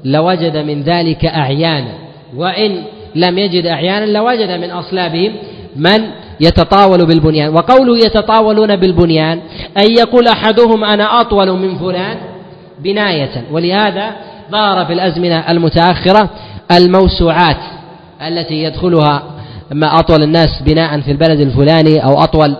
لوجد من ذلك أعيانا. وإن لم يجد أعيانا لوجد من أصلابهم من يتطاول بالبنيان. وقوله يتطاولون بالبنيان أن يقول أحدهم أنا أطول من فلان بناية. ولهذا ظهر في الأزمنة المتأخرة الموسوعات التي يدخلها ما أطول الناس بناء في البلد الفلاني أو أطول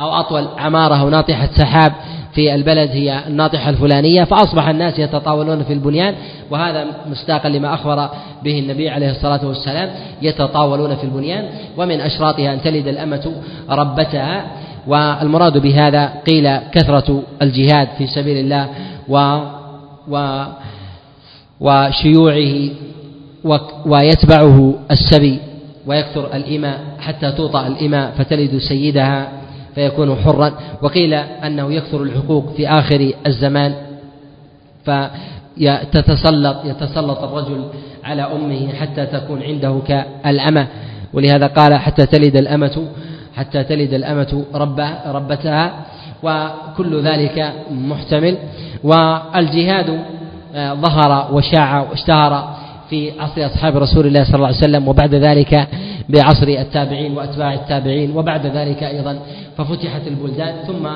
أو أطول عمارة أو ناطحة سحاب في البلد هي الناطحة الفلانية فأصبح الناس يتطاولون في البنيان وهذا مستاقا لما أخبر به النبي عليه الصلاة والسلام يتطاولون في البنيان ومن أشراطها أن تلد الأمة ربتها. والمراد بهذا قيل كثرة الجهاد في سبيل الله و و وشيوعه ويتبعه السبي ويكثر الإماء حتى توطأ الإماء فتلد سيدها فيكون حرا. وقيل أنه يكثر الحقوق في آخر الزمان فتتسلط يتسلط الرجل على أمه حتى تكون عنده كالأمة. ولهذا قال حتى تلد الأمة حتى تلد الأمة ربها ربتها وكل ذلك محتمل. والجهاد آه، ظهر وشاع واشتهر في عصر أصحاب رسول الله صلى الله عليه وسلم وبعد ذلك بعصر التابعين وأتباع التابعين وبعد ذلك أيضا ففتحت البلدان. ثم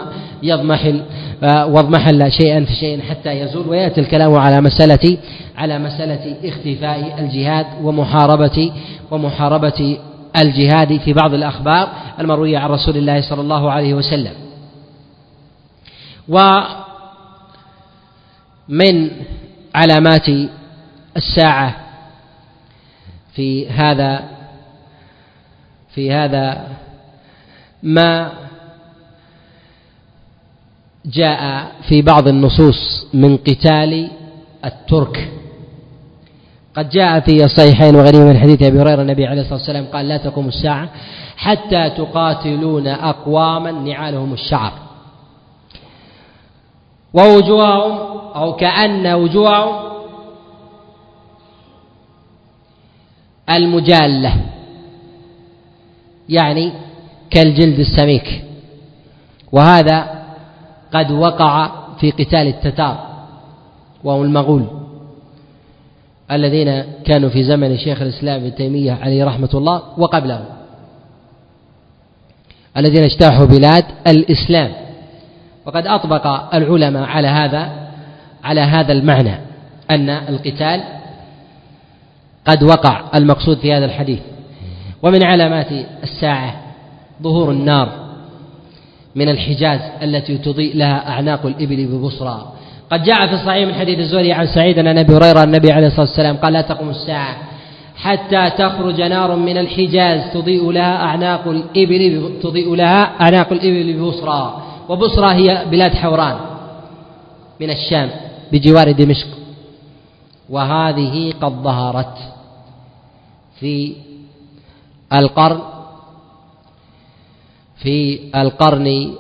يضمحل آه، واضمحل شيئا شيء حتى يزول ويأتي الكلام على مسألة على مسألة اختفاء الجهاد ومحاربة ومحاربة الجهاد في بعض الأخبار المروية عن رسول الله صلى الله عليه وسلم. ومن علامات الساعة في هذا في هذا ما جاء في بعض النصوص من قتال الترك. قد جاء في الصحيحين وغيره من حديث أبي هريرة النبي عليه الصلاة والسلام قال لا تقوم الساعة حتى تقاتلون أقواما نعالهم الشعر. ووجوههم أو كأن وجوههم المجالة يعني كالجلد السميك. وهذا قد وقع في قتال التتار وهم المغول. الذين كانوا في زمن شيخ الإسلام ابن تيمية عليه رحمة الله وقبله الذين اجتاحوا بلاد الإسلام. وقد أطبق العلماء على هذا على هذا المعنى أن القتال قد وقع المقصود في هذا الحديث. ومن علامات الساعة ظهور النار من الحجاز التي تضيء لها أعناق الإبل ببصرى قد جاء في الصحيح من حديث الزهري عن سعيد أن أبي هريرة النبي عليه الصلاة والسلام قال لا تقوم الساعة حتى تخرج نار من الحجاز تضيء لها أعناق الإبل تضيء لها أعناق الإبل ببصرى وبصرى هي بلاد حوران من الشام بجوار دمشق. وهذه قد ظهرت في القرن في القرن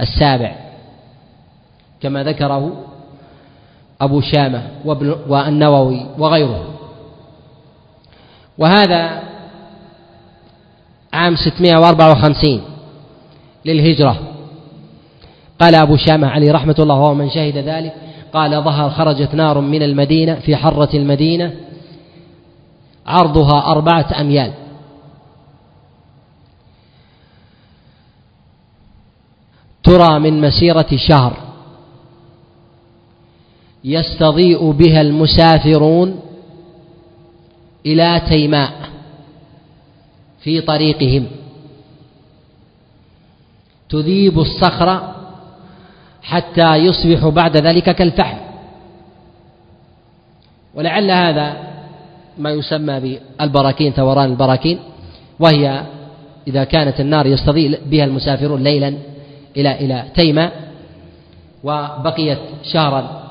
السابع. كما ذكره أبو شامة وابن والنووي وغيره. وهذا عام 654 للهجرة. قال أبو شامة عليه رحمة الله وهو من شهد ذلك قال ظهر خرجت نار من المدينة في حرة المدينة عرضها أربعة أميال. ترى من مسيرة شهر. يستضيء بها المسافرون إلى تيماء في طريقهم. تذيب الصخر حتى يصبح بعد ذلك كالفحم. ولعل هذا ما يسمى بالبراكين ثوران البراكين وهي إذا كانت النار يستضيء بها المسافرون ليلا إلى إلى تيمة وبقيت شهرا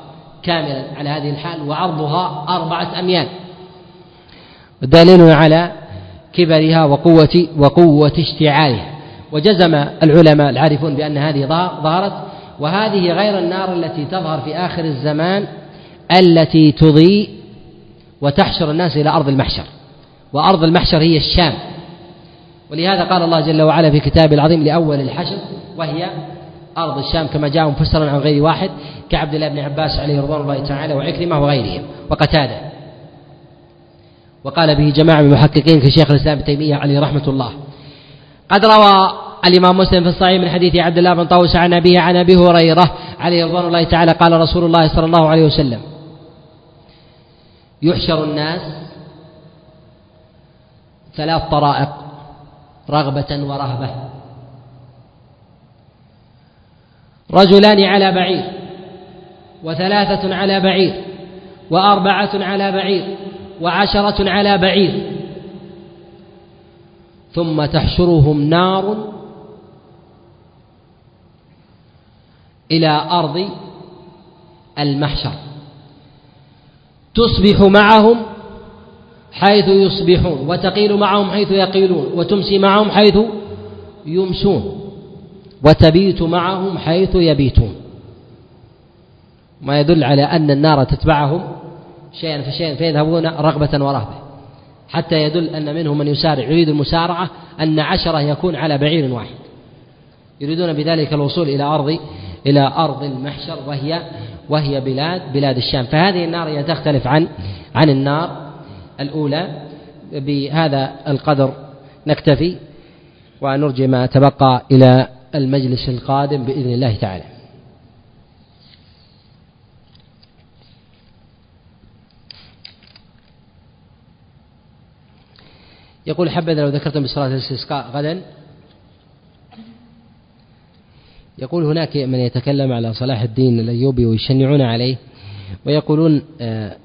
كاملا على هذه الحال وعرضها أربعة أميال. دليل على كبرها وقوة وقوة اشتعالها. وجزم العلماء العارفون بأن هذه ظهرت وهذه غير النار التي تظهر في آخر الزمان التي تضيء وتحشر الناس إلى أرض المحشر. وأرض المحشر هي الشام. ولهذا قال الله جل وعلا في كتابه العظيم لأول الحشر وهي أرض الشام كما جاء مفسرا عن غير واحد كعبد الله بن عباس عليه رضوان الله تعالى وعكرمة وغيرهم وقتادة. وقال به جماعة من المحققين كشيخ الإسلام ابن تيمية عليه رحمة الله. قد روى الإمام مسلم في الصحيح من حديث عبد الله بن طاووس عن أبيه عن أبي هريرة عليه رضوان الله تعالى قال رسول الله صلى الله عليه وسلم يحشر الناس ثلاث طرائق رغبة ورهبة. رجلان على بعير وثلاثة على بعير وأربعة على بعير وعشرة على بعير. ثم تحشرهم نار إلى أرض المحشر. تصبح معهم حيث يصبحون وتقيل معهم حيث يقيلون وتمسي معهم حيث يمسون وتبيت معهم حيث يبيتون. ما يدل على أن النار تتبعهم شيئا فشيئا فيذهبون رغبة ورهبة. حتى يدل أن منهم من يسارع يريد المسارعة أن عشرة يكون على بعير واحد. يريدون بذلك الوصول إلى أرض إلى أرض المحشر وهي وهي بلاد بلاد الشام. فهذه النار هي تختلف عن عن النار الأولى. بهذا القدر نكتفي ونرجع ما تبقى إلى المجلس القادم بإذن الله تعالى. يقول حبذا لو ذكرتم بصلاة الاستسقاء غدا. يقول هناك من يتكلم على صلاح الدين الأيوبي ويشنعون عليه ويقولون آه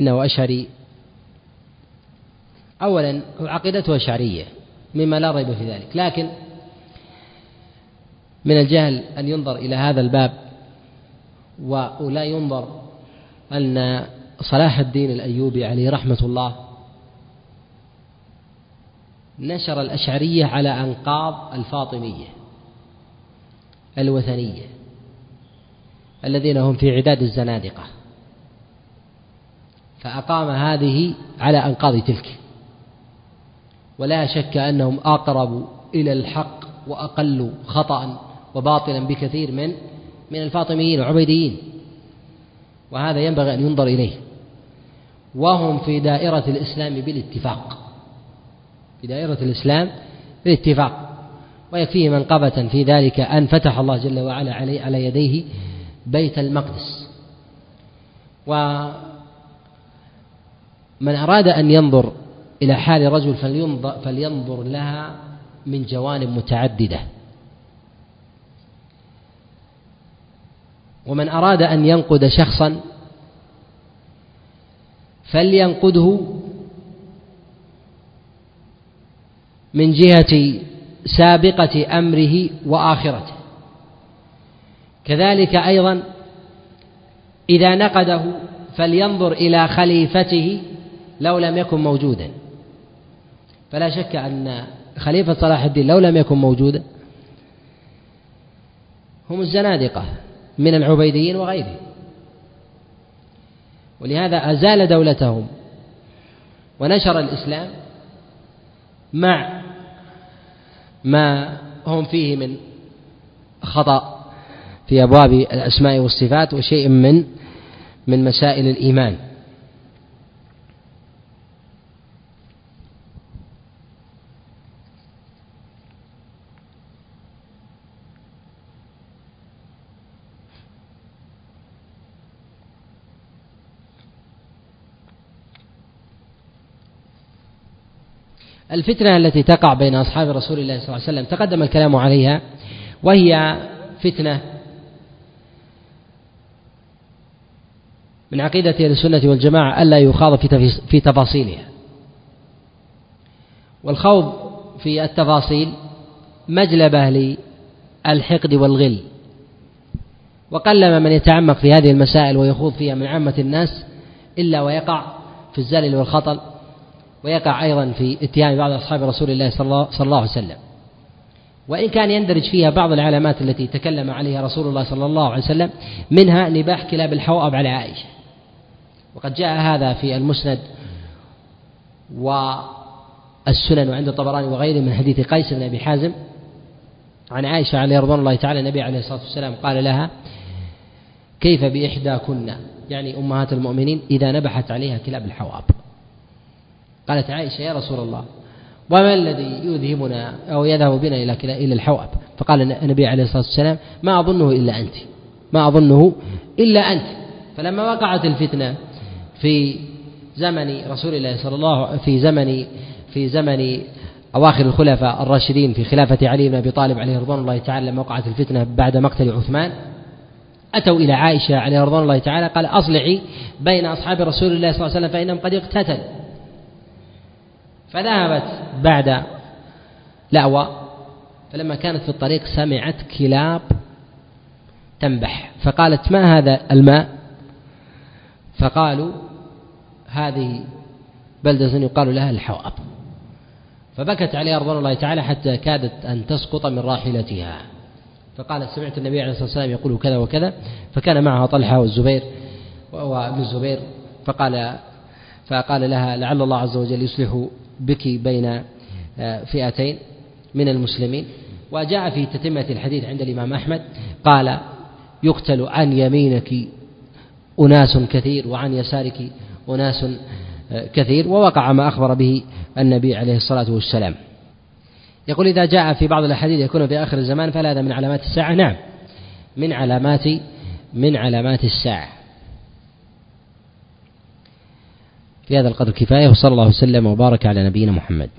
إنه أشعري. أولا عقيدته أشعرية مما لا ريب في ذلك. لكن من الجهل أن ينظر إلى هذا الباب ولا ينظر أن صلاح الدين الأيوبي عليه رحمة الله نشر الأشعرية على أنقاض الفاطمية الوثنية الذين هم في عداد الزنادقة فأقام هذه على أنقاض تلك. ولا شك أنهم أقرب إلى الحق وأقل خطأ وباطلا بكثير من من الفاطميين والعبيديين وهذا ينبغي أن ينظر إليه. وهم في دائرة الإسلام بالاتفاق. في دائرة الإسلام بالاتفاق. ويكفيه منقبة في ذلك أن فتح الله جل وعلا علي على يديه بيت المقدس. ومن أراد أن ينظر إلى حال رجل فلينظر, فلينظر لها من جوانب متعددة. ومن أراد أن ينقد شخصا فلينقده من جهة سابقة أمره وآخرته. كذلك أيضا إذا نقده فلينظر إلى خليفته لو لم يكن موجودا. فلا شك أن خليفة صلاح الدين لو لم يكن موجودا هم الزنادقة. من العبيديين وغيرهم. ولهذا أزال دولتهم ونشر الإسلام مع ما هم فيه من خطأ في أبواب الأسماء والصفات وشيء من من مسائل الإيمان. الفتنة التي تقع بين أصحاب رسول الله صلى الله عليه وسلم تقدم الكلام عليها وهي فتنة من عقيدة أهل السنة والجماعة ألا يخاض في تفاصيلها. والخوض في التفاصيل مجلبة للحقد والغل. وقلما من يتعمق في هذه المسائل ويخوض فيها من عامة الناس إلا ويقع في الزلل والخطل ويقع أيضا في اتهام بعض أصحاب رسول الله صلى الله عليه وسلم. وإن كان يندرج فيها بعض العلامات التي تكلم عليها رسول الله صلى الله عليه وسلم منها نباح كلاب الحوأب على عائشة. وقد جاء هذا في المسند والسنن وعند الطبراني وغيره من حديث قيس بن أبي حازم. عن عائشة عليه رضوان الله تعالى النبي عليه الصلاة والسلام قال لها كيف بإحداكن؟ يعني أمهات المؤمنين إذا نبحت عليها كلاب الحواب قالت عائشة يا رسول الله وما الذي يذهبنا أو يذهب بنا إلى إلى الحوأب؟ فقال النبي عليه الصلاة والسلام ما أظنه إلا أنت ما أظنه إلا أنت. فلما وقعت الفتنة في زمن رسول الله صلى الله في زمن في زمن أواخر الخلفاء الراشدين في خلافة علي بن أبي طالب عليه رضوان الله تعالى لما وقعت الفتنة بعد مقتل عثمان أتوا إلى عائشة عليه رضوان الله تعالى قال أصلحي بين أصحاب رسول الله صلى الله عليه وسلم فإنهم قد اقتتلوا. فذهبت بعد لأوى فلما كانت في الطريق سمعت كلاب تنبح فقالت ما هذا الماء؟ فقالوا هذه بلدة يقال لها الحواب فبكت عليها رضوان الله تعالى حتى كادت أن تسقط من راحلتها. فقالت سمعت النبي عليه الصلاة والسلام يقول كذا وكذا فكان معها طلحة والزبير وابن الزبير فقال فقال لها لعل الله عز وجل يصلح بك بين آه، فئتين من المسلمين. وجاء في تتمة الحديث عند الإمام أحمد قال يقتل عن يمينك أناس كثير وعن يسارك أناس آه، كثير. ووقع ما أخبر به النبي عليه الصلاة والسلام. يقول إذا جاء في بعض الأحاديث يكون في آخر الزمان فلا هذا من علامات الساعة. نعم من علامات من علامات الساعة. في هذا القدر كفاية وصلى الله وسلم وبارك على نبينا محمد.